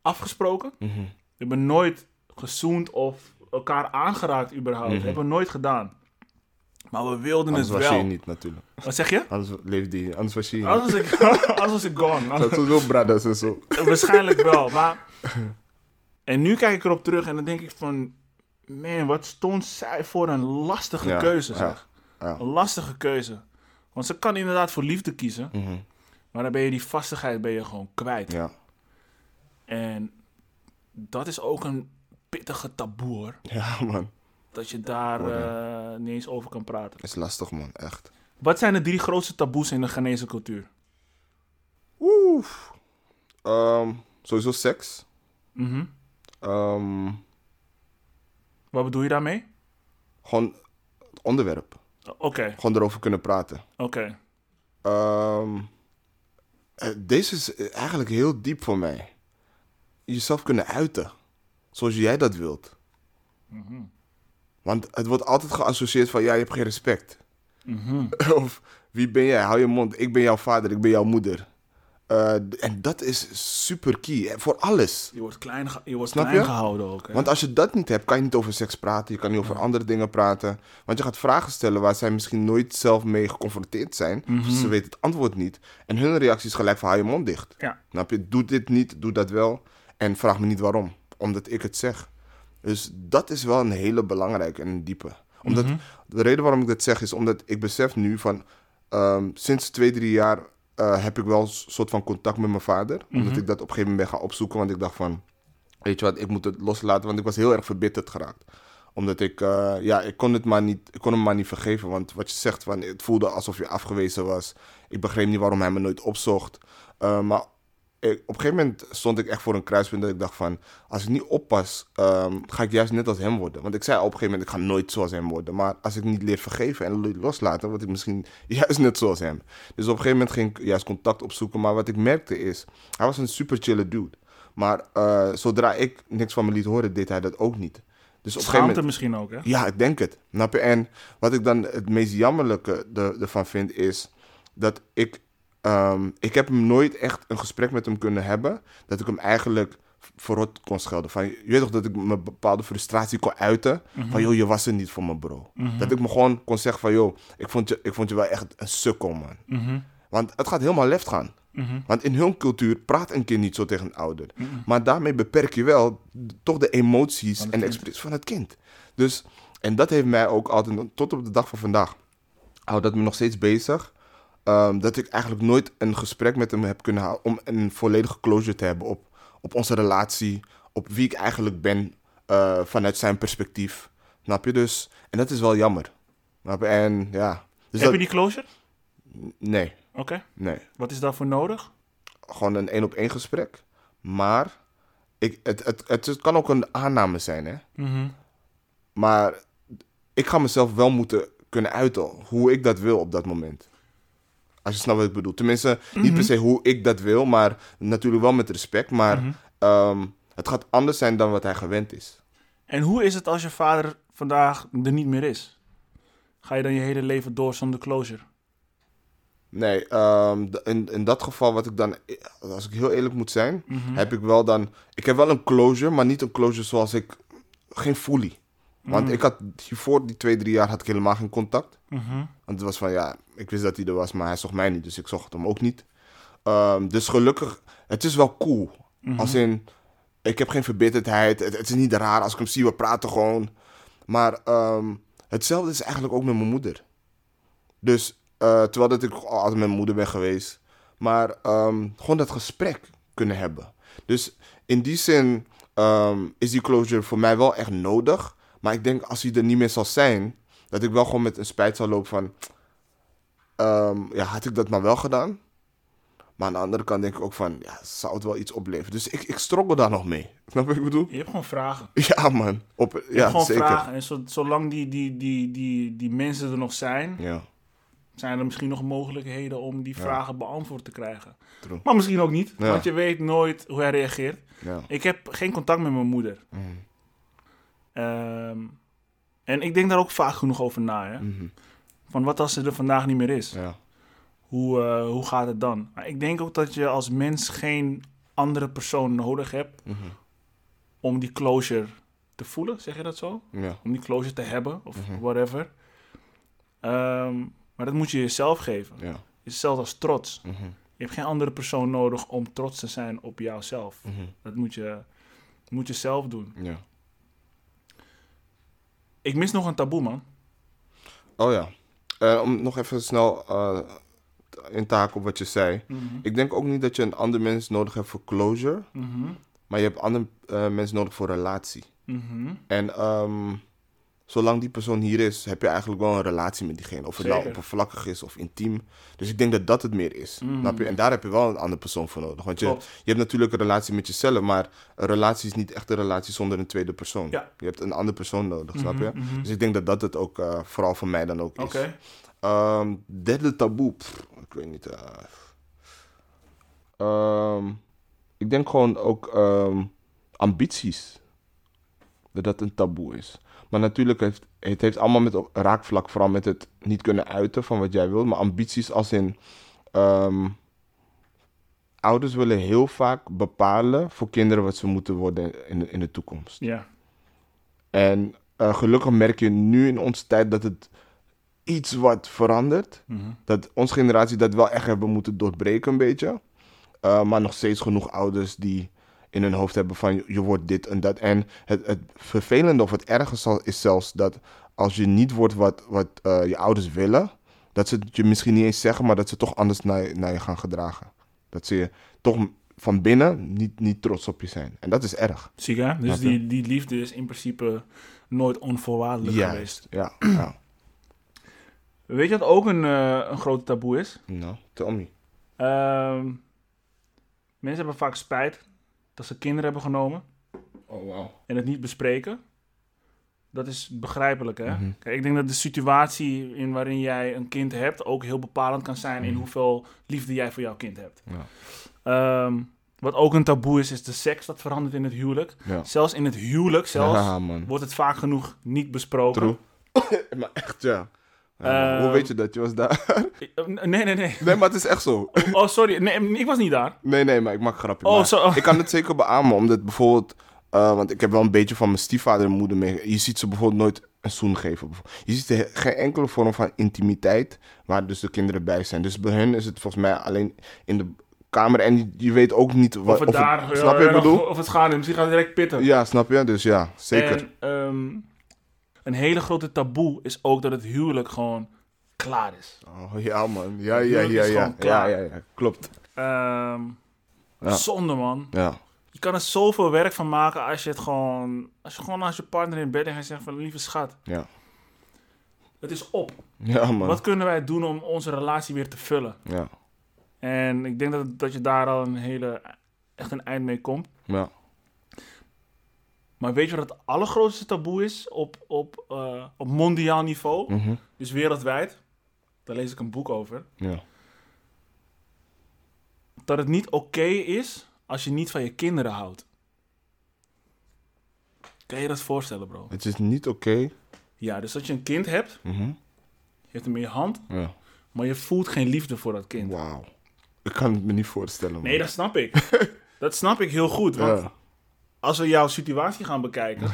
afgesproken. Mhm. We hebben nooit gezoend of elkaar aangeraakt überhaupt. Dat hebben we nooit gedaan. Maar we wilden Anders het was je wel. hier niet natuurlijk. Wat zeg je? Anders leefde je, anders was je niet. Anders was ik, anders was ik gone. Dat zijn zo brothers en zo. Waarschijnlijk wel, maar... En nu kijk ik erop terug en dan denk ik van... Man, wat stond zij voor een lastige Ja, keuze, zeg. ja. Een lastige keuze. Want ze kan inderdaad voor liefde kiezen. Mhm. Maar dan ben je die vastigheid ben je gewoon kwijt. Ja, En dat is ook een pittige taboe, hoor. ja man. Dat je daar eh, niet eens over kan praten. is lastig man, echt. Wat zijn de drie grootste taboes in de Ghanese cultuur? Oeh. Ehm, sowieso seks. Mhm. Ehm, Wat bedoel je daarmee? gewoon het onderwerp. Oké, Gewoon erover kunnen praten. oké. Ehm, eh, deze is eigenlijk heel diep voor mij. Jezelf kunnen uiten. Zoals jij dat wilt. Mhm. Want het wordt altijd geassocieerd van, ja, je hebt geen respect. Mhm. of, wie ben jij? Hou je mond. Ik ben jouw vader, ik ben jouw moeder. Eh, en dat is super key. Voor alles. Je wordt klein, ge- je wordt Snap klein je? gehouden ook. Hè? Want als je dat niet hebt, kan je niet over seks praten. Je kan niet over andere dingen praten. Want je gaat vragen stellen waar zij misschien nooit zelf mee geconfronteerd zijn. Mhm. Dus ze weten het antwoord niet. En hun reactie is gelijk van, hou je mond dicht. Ja. Snap je? Doe dit niet, doe dat wel. En vraag me niet waarom. Omdat ik het zeg. Dus dat is wel een hele belangrijke en een diepe. Omdat, Mhm. De reden waarom ik dat zeg is omdat ik besef nu van... ehm, sinds twee, drie jaar eh, heb ik wel een soort van contact met mijn vader. Omdat Mhm. ik dat op een gegeven moment ben gaan opzoeken. Want ik dacht van... Weet je wat, ik moet het loslaten. Want ik was heel erg verbitterd geraakt. Omdat ik... eh, ja, ik kon, het maar niet, ik kon hem maar niet vergeven. Want wat je zegt, van, het voelde alsof je afgewezen was. Ik begreep niet waarom hij me nooit opzocht. Eh, maar ik- op een gegeven moment stond ik echt voor een kruispunt dat ik dacht van... Als ik niet oppas, ehm, ga ik juist net als hem worden. Want ik zei op een gegeven moment, ik ga nooit zoals hem worden. Maar als ik niet leer vergeven en loslaten, word ik misschien juist net zoals hem. Dus op een gegeven moment ging ik juist contact opzoeken. Maar wat ik merkte is, hij was een super chille dude. Maar eh, zodra ik niks van me liet horen, deed hij dat ook niet. Dus op een gegeven Schaamte moment... misschien ook, hè? Ja, ik denk het. En wat ik dan het meest jammerlijke er- ervan vind is dat ik... ehm, ik heb hem nooit echt een gesprek met hem kunnen hebben. Dat ik hem eigenlijk verrot kon schelden. Van, je weet toch dat ik mijn bepaalde frustratie kon uiten. Van, joh, je was er niet voor me, bro. Dat ik me gewoon kon zeggen van, joh, ik vond je, ik vond je wel echt een sukkel, man. Mhm. Want het gaat helemaal left gaan. Mhm. Want in hun cultuur praat een kind niet zo tegen een ouder. Maar daarmee beperk je wel toch de emoties en de kind. expressie van het kind. Dus, en dat heeft mij ook altijd, tot op de dag van vandaag, houdt dat me nog steeds bezig. Ehm, dat ik eigenlijk nooit een gesprek met hem heb kunnen houden om een volledige closure te hebben op, op onze relatie, op wie ik eigenlijk ben eh, vanuit zijn perspectief. Snap je dus? En dat is wel jammer. Snap je? En ja. Dus Heb dat, je die closure? Nee, Oké. nee. Wat is daarvoor nodig? Gewoon een één op één gesprek. Maar ik, het, het, het, het kan ook een aanname zijn, hè? Mhm. Maar ik ga mezelf wel moeten kunnen uiten hoe ik dat wil op dat moment. Als je snapt wat ik bedoel. Tenminste, niet per se hoe ik dat wil, maar natuurlijk wel met respect. Maar Mhm. ehm, het gaat anders zijn dan wat hij gewend is. En hoe is het als je vader vandaag er niet meer is? Ga je dan je hele leven door zonder closure? Nee, ehm, in, in dat geval wat ik dan, als ik heel eerlijk moet zijn, Mhm. heb ik wel dan, ik heb wel een closure, maar niet een closure zoals ik, geen fully. Want ik had hiervoor die twee, drie jaar had ik helemaal geen contact. Mhm. Want het was van, ja, ik wist dat hij er was, maar hij zocht mij niet, dus ik zocht hem ook niet. Ehm, dus gelukkig, het is wel cool. Als in, ik heb geen verbitterdheid, het, het is niet raar als ik hem zie, we praten gewoon. Maar ehm, hetzelfde is eigenlijk ook met mijn moeder. Dus, eh, terwijl dat ik altijd met mijn moeder ben geweest. Maar ehm, gewoon dat gesprek kunnen hebben. Dus in die zin is die closure voor mij wel echt nodig. Maar ik denk als hij er niet meer zal zijn, dat ik wel gewoon met een spijt zal lopen van... ehm, ja, had ik dat maar wel gedaan? Maar aan de andere kant denk ik ook van, ja, zou het wel iets opleveren? Dus ik, ik struggle daar nog mee. Snap je wat ik bedoel? Je hebt gewoon vragen. Ja, man. Op, Je hebt ja, gewoon zeker. vragen. En zo- zolang die, die, die, die, die mensen er nog zijn, Ja, zijn er misschien nog mogelijkheden om die vragen beantwoord te krijgen. True. Maar misschien ook niet, Ja. want je weet nooit hoe hij reageert. ja. Ik heb geen contact met mijn moeder. Mm. Ehm, en ik denk daar ook vaak genoeg over na. Hè? Mhm. Van wat als ze er vandaag niet meer is? ja. Hoe, eh, hoe gaat het dan? Maar ik denk ook dat je als mens geen andere persoon nodig hebt Mhm. om die closure te voelen. Zeg je dat zo? ja. Om die closure te hebben of Mhm. whatever. Ehm, maar dat moet je jezelf geven. ja. Hetzelfde als trots. Je hebt geen andere persoon nodig om trots te zijn op jouzelf. Dat moet je, moet je zelf doen. ja. Ik mis nog een taboe, man. Oh ja. Eh, om nog even snel eh, in te haken op wat je zei. Ik denk ook niet dat je een ander mens nodig hebt voor closure. Mhm. Maar je hebt andere eh, mensen nodig voor relatie. Mhm. En ehm, zolang die persoon hier is, heb je eigenlijk wel een relatie met diegene. Of het nou Zeker. oppervlakkig is of intiem. Dus ik denk dat dat het meer is. Snap je? En daar heb je wel een andere persoon voor nodig. Want je, Klopt. je hebt natuurlijk een relatie met jezelf, maar een relatie is niet echt een relatie zonder een tweede persoon. Ja. Je hebt een andere persoon nodig, snap je? mhm. Dus ik denk dat dat het ook eh, vooral voor mij dan ook is. Ehm, derde taboe. Pff, ik weet niet. eh. Ehm, ik denk gewoon ook ehm, ambities. Dat dat een taboe is. Maar natuurlijk heeft het heeft allemaal met raakvlak, vooral met het niet kunnen uiten van wat jij wil. Maar ambities als in. ehm, ouders willen heel vaak bepalen voor kinderen wat ze moeten worden in de, in de toekomst. Ja. En eh, gelukkig merk je nu in onze tijd dat het iets wat verandert. Mhm. Dat onze generatie dat wel echt hebben moeten doorbreken een beetje. Eh, maar nog steeds genoeg ouders die in hun hoofd hebben van je wordt dit en dat. En het, het vervelende of het zal- is zelfs dat als je niet wordt wat, wat eh, je ouders willen, dat ze het je misschien niet eens zeggen, maar dat ze toch anders naar je, naar je gaan gedragen. Dat ze je toch van binnen niet, niet trots op je zijn. En dat is erg. Zie je? Dus Snap je? die, die liefde is in principe nooit onvoorwaardelijk geweest. Ja, ja. Weet je wat ook een, eh, een grote taboe is? Nou, tell me. Ehm, mensen hebben vaak spijt dat ze kinderen hebben genomen Oh, wow. en het niet bespreken. Dat is begrijpelijk, hè? Mhm. Kijk, ik denk dat de situatie in waarin jij een kind hebt ook heel bepalend kan zijn Mhm. in hoeveel liefde jij voor jouw kind hebt. Ja. Ehm, wat ook een taboe is, is de seks dat verandert in het huwelijk. Ja. Zelfs in het huwelijk zelfs Ja, wordt het vaak genoeg niet besproken. True. maar echt, ja. Ja, hoe weet je dat? Je was daar. Eh, Nee, nee, nee. nee, maar het is echt zo. Oh, sorry. Nee, ik was niet daar. Nee, nee, maar ik maak grapje. Oh. Ik kan het zeker beamen, omdat bijvoorbeeld... eh, want ik heb wel een beetje van mijn stiefvader en moeder mee... Je ziet ze bijvoorbeeld nooit een zoen geven. Je ziet geen enkele vorm van intimiteit... waar dus de kinderen bij zijn. Dus bij hen is het volgens mij alleen in de kamer... en je, weet ook niet wat... Of het daar... snap je wat ik bedoel? Of het gaat Misschien het direct pitten. Ja, snap je? Dus ja, zeker. En ehm, een hele grote taboe is ook dat het huwelijk gewoon klaar is. Oh, ja, man. Ja, ja, ja, ja. Ja, ja, ja. Klopt. Ehm Ja. Zonde, man. Ja, Je kan er zoveel werk van maken als je het gewoon... Als je gewoon als je partner in bed en zegt van... Lieve schat, Ja. het is op. Ja, man. Wat kunnen wij doen om onze relatie weer te vullen? Ja. En ik denk dat, dat je daar al een hele... Echt een eind mee komt. Ja. Maar weet je wat het allergrootste taboe is op, op, eh, op mondiaal niveau? Mhm. Dus wereldwijd. Daar lees ik een boek over. Ja. Dat het niet oké is als je niet van je kinderen houdt. Kan je dat voorstellen, bro? Het is niet oké. Ja, dus dat je een kind hebt, Mhm. je hebt hem in je hand, Ja. maar je voelt geen liefde voor dat kind. Wauw. Ik kan het me niet voorstellen, man. Nee, dat snap ik. dat snap ik heel goed. Want Ja. Als we jouw situatie gaan bekijken,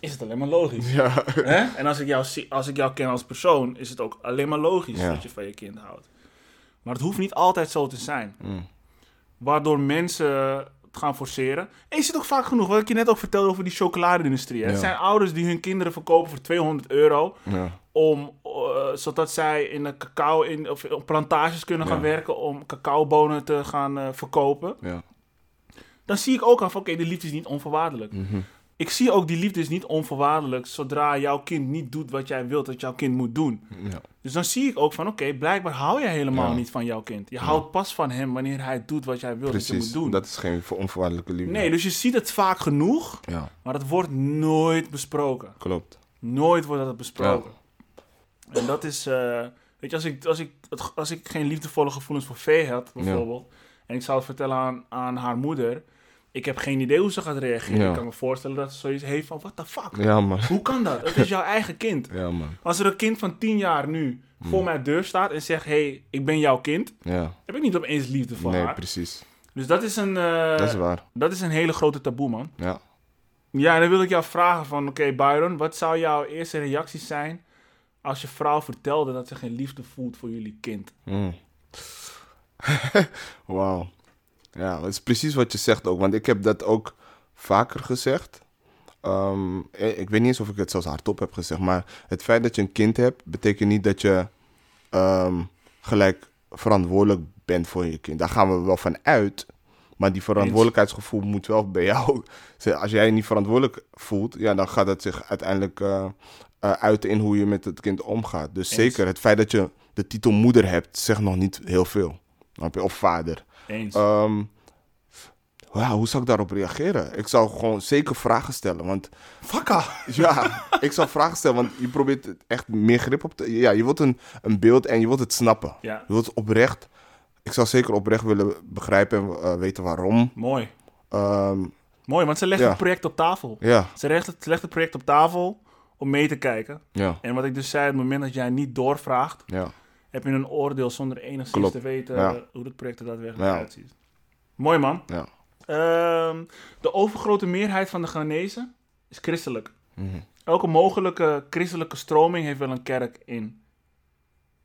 is het alleen maar logisch. Ja. Hè? En als ik, jou, als ik jou ken als persoon, is het ook alleen maar logisch Ja. dat je van je kind houdt. Maar het hoeft niet altijd zo te zijn. Mm. Waardoor mensen het gaan forceren. En je ziet ook vaak genoeg, wat ik je net ook vertelde over die chocoladeindustrie. hè. Het Ja. zijn ouders die hun kinderen verkopen voor 200 euro. Ja. Om, eh, zodat zij in de cacao, in, of op plantages kunnen gaan Ja. werken om cacaobonen te gaan eh, verkopen. Dan zie ik ook af, oké, die liefde is niet onvoorwaardelijk. Mhm. Ik zie ook die liefde is niet onvoorwaardelijk zodra jouw kind niet doet wat jij wilt dat jouw kind moet doen. Ja. Dus dan zie ik ook van, oké, blijkbaar hou jij helemaal Ja. niet van jouw kind. Je houdt pas van hem wanneer hij doet wat jij wilt dat je Precies. moet doen. Dat is geen voor- onvoorwaardelijke liefde. Nee, dus je ziet het vaak genoeg, Ja, maar het wordt nooit besproken. klopt. Nooit wordt dat besproken. En dat is, eh, weet je, als ik, als, ik, als ik geen liefdevolle gevoelens voor Vee had, bijvoorbeeld, en ik zou het vertellen aan, aan haar moeder, ik heb geen idee hoe ze gaat reageren. Ja. Ik kan me voorstellen dat ze zoiets heeft van, what the fuck? Ja, man. Hoe kan dat? Het is jouw eigen kind. Ja, man. Als er een kind van 10 jaar nu voor mijn deur staat en zegt, hey, ik ben jouw kind, Ja. heb ik niet opeens liefde voor Nee, haar. precies. Dus dat is, een, eh, Dat is waar. dat is een hele grote taboe, man. Ja. Ja, en dan wil ik jou vragen van, oké Byron, wat zou jouw eerste reactie zijn als je vrouw vertelde dat ze geen liefde voelt voor jullie kind? Mm. Wauw. Ja, dat is precies wat je zegt ook. Want ik heb dat ook vaker gezegd. Ehm, eh, ik weet niet eens of ik het zelfs hardop heb gezegd. Maar het feit dat je een kind hebt, betekent niet dat je ehm, gelijk verantwoordelijk bent voor je kind. Daar gaan we wel van uit. Maar die verantwoordelijkheidsgevoel moet wel bij jou. Als jij je niet verantwoordelijk voelt, ja, dan gaat het zich uiteindelijk eh eh, uiten in hoe je met het kind omgaat. Dus Eens. zeker, het feit dat je de titel moeder hebt, zegt nog niet heel veel. Of vader. Eens. Ehm, ja, hoe zou ik daarop reageren? Ik zou gewoon zeker vragen stellen. Want Fakka! ja, ik zou vragen stellen, want je probeert het echt meer grip op te... Ja, je wilt een, een beeld en je wilt het snappen. Ja, Je wilt het oprecht... Ik zou zeker oprecht willen begrijpen en eh, weten waarom. mooi. Ehm, Mooi, want ze legt Ja. het project op tafel. ja, Ze legt het, ze legt het project op tafel om mee te kijken. ja, En wat ik dus zei, op het moment dat jij niet doorvraagt, ja. Heb je een oordeel zonder enigszins Klopt. te weten Ja. hoe het project er daadwerkelijk Ja. uitziet. Mooi man. ja. Ehm, de overgrote meerheid van de Ghanese is christelijk. Mhm. Elke mogelijke christelijke stroming heeft wel een kerk in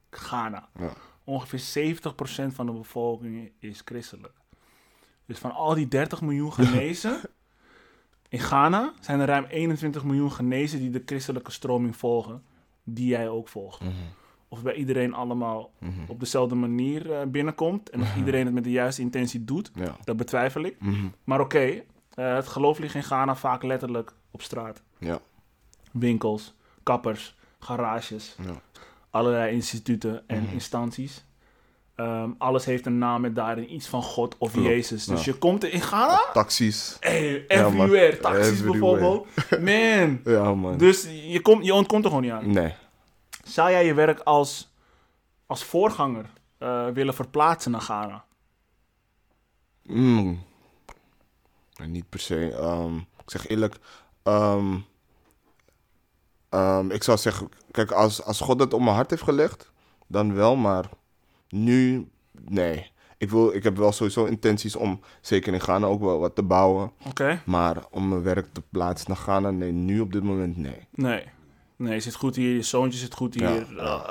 Ghana. Ongeveer 70% van de bevolking is christelijk. Dus van al die 30 miljoen Ghanezen in Ghana zijn er ruim 21 miljoen Ghanezen die de christelijke stroming volgen, die jij ook volgt. Mhm. Of bij iedereen allemaal Mhm. op dezelfde manier eh, binnenkomt en of iedereen het met de juiste intentie doet, Ja. dat betwijfel ik. Mhm. Maar oké, eh, het geloof ligt in Ghana vaak letterlijk op straat. Ja. Winkels, kappers, garages, Ja. allerlei instituten en Mhm. instanties. Ehm, alles heeft een naam met daarin iets van God of Klopt, Jezus. Dus ja. je komt in Ghana, Taxis. hey, Ja, everywhere, taxis Everywhere. bijvoorbeeld. Man, Ja, man. dus je, komt, je ontkomt er gewoon niet aan. Nee. Zou jij je werk als, als voorganger eh, willen verplaatsen naar Ghana? Mm. Nee, Niet per se. Ehm, ik zeg eerlijk. ehm, ehm, ik zou zeggen, kijk, als, als God het op mijn hart heeft gelegd, dan wel, maar nu, nee. Ik, wil, ik heb wel sowieso intenties om, zeker in Ghana, ook wel wat te bouwen. Oké? Maar om mijn werk te plaatsen naar Ghana, nee, nu op dit moment, nee. Nee. Nee, je zit goed hier, je zoontje zit goed hier. eh,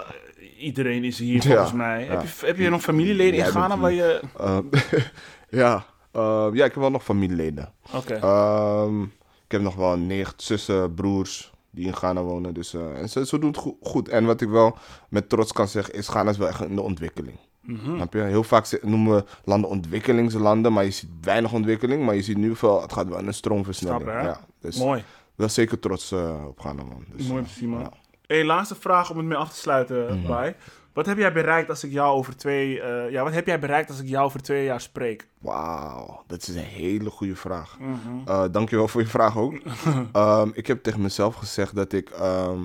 iedereen is hier volgens mij. Heb, je, heb je nog familieleden in Ghana waar je... Ehm, ja, ehm, ja, ik heb wel nog familieleden. Oké. Ehm, ik heb nog wel negen zussen, broers die in Ghana wonen. Dus, eh, en ze, ze doen het go- goed. En wat ik wel met trots kan zeggen is, Ghana is wel echt in de ontwikkeling. Snap je? Heel vaak noemen we landen ontwikkelingslanden, maar je ziet weinig ontwikkeling. Maar je ziet nu veel, het gaat wel in een stroomversnelling. Snap, hè? ja, dus Mooi. Wel zeker trots eh, op gaan, man. Dus, Mooi eh, om te zien, man. ja. Hey, laatste vraag om het mee af te sluiten. Bai. Wat heb jij bereikt als ik jou over twee... eh, ja, wat heb jij bereikt als ik jou over twee jaar spreek? Wauw, dat is een hele goede vraag. Mhm. Eh, dankjewel voor je vraag ook. Ehm, ik heb tegen mezelf gezegd dat ik... ehm,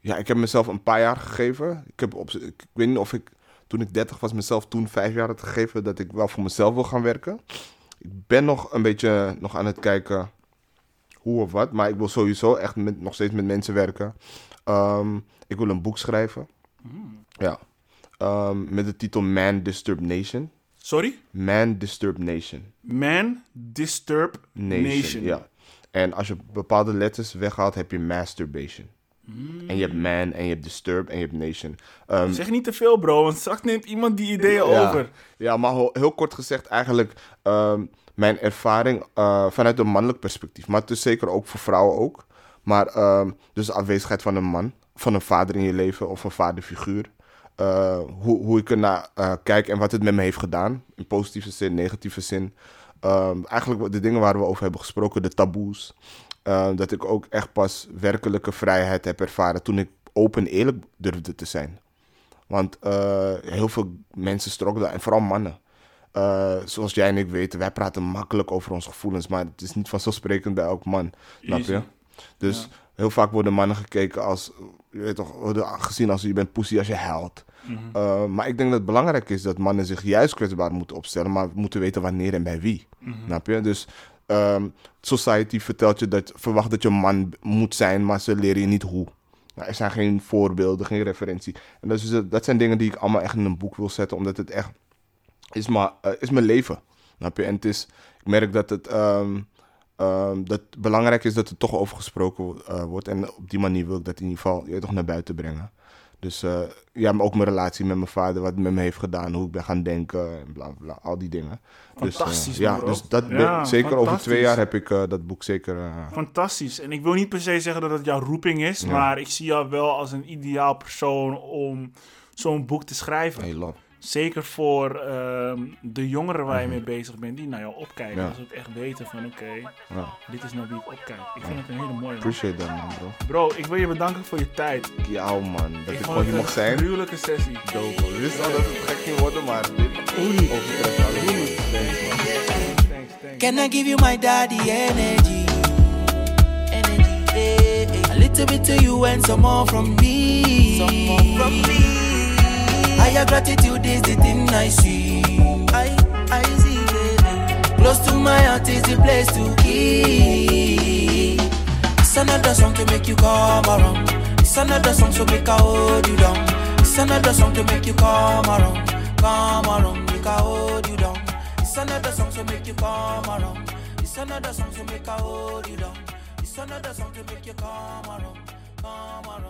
ja, ik heb mezelf een paar jaar gegeven. Ik, heb op, ik weet niet of ik toen ik 30 was mezelf toen vijf jaar had gegeven... dat ik wel voor mezelf wil gaan werken. Ik ben nog een beetje nog aan het kijken hoe of wat. Maar ik wil sowieso echt met, nog steeds met mensen werken. Ehm, ik wil een boek schrijven. Ja. Ehm, met de titel Man Disturbed Nation. Sorry? Man Disturbed Nation. Man Disturb Nation. Nation. Ja. En als je bepaalde letters weghaalt, heb je masturbation. En je hebt man, en je hebt disturb, en je hebt nation. Ehm, Zeg niet te veel, bro, want straks neemt iemand die ideeën ja. over. Ja, maar heel kort gezegd eigenlijk mijn ervaring eh, vanuit een mannelijk perspectief. Maar het zeker ook voor vrouwen ook. Maar ehm, dus de afwezigheid van een man, van een vader in je leven of een vaderfiguur. Eh, hoe, hoe ik ernaar eh kijk en wat het met me heeft gedaan. In positieve zin, negatieve zin. Ehm, eigenlijk de dingen waar we over hebben gesproken, de taboes. Ehm, dat ik ook echt pas werkelijke vrijheid heb ervaren toen ik open en eerlijk durfde te zijn. Want heel veel mensen struggelen, en vooral mannen. Eh, zoals jij en ik weten, wij praten makkelijk over onze gevoelens, maar het is niet vanzelfsprekend bij elk man. Snap je? Dus heel vaak worden mannen gekeken als, je weet toch, worden gezien als je bent pussy als je huilt. Mhm. Eh, maar ik denk dat het belangrijk is dat mannen zich juist kwetsbaar moeten opstellen, maar moeten weten wanneer en bij wie. Mhm. Snap je? Dus ehm, society vertelt je dat, verwacht dat je een man moet zijn, maar ze leren je niet hoe. Nou, er zijn geen voorbeelden, geen referentie. En dat, is, dus- dat zijn dingen die ik allemaal echt in een boek wil zetten, omdat het echt is, maar, eh, is mijn leven. Snap je? En het is, ik merk dat het ehm, ehm, dat het belangrijk is dat er toch over gesproken eh, wordt. En op die manier wil ik dat in ieder geval je toch naar buiten brengen. Dus eh, ja, maar ook mijn relatie met mijn vader, wat het met me heeft gedaan, hoe ik ben gaan denken en bla bla, al die dingen. Dus, Fantastisch, ja, man, bro. dus dat Ja, zeker over twee jaar heb ik dat boek zeker. Fantastisch. En ik wil niet per se zeggen dat het jouw roeping is, Ja. maar ik zie jou wel als een ideaal persoon om zo'n boek te schrijven. heel lang. Zeker voor ehm, de jongeren waar je mee bezig bent, die naar jou opkijken. Mhm. Ja. Dat ze ook echt weten van, oké, Ja. dit is naar wie ik opkijk. Ik vind het een hele mooie. Appreciate that man, bro. Bro, ik wil je bedanken voor je tijd. Jou man, dat ik, vond gewoon hier het mocht een zijn. gruwelijke sessie. Dope. Ik wist al dat het gek ging worden, maar dit overtreft alles. Thanks, thanks. Can I give you my daddy energy? Energy, eh, eh. A little bit to you and some more from me. Some more from me. Higher gratitude is the thing I see. I, I see. eh. Close to my heart is the place to keep. It's another song to make you come around. It's another song to make I hold you down. It's another song to make you come around. Come around, make I hold you down. It's another song to make you come around. It's another song to make I hold you down. It's another song to make you come around. Come around.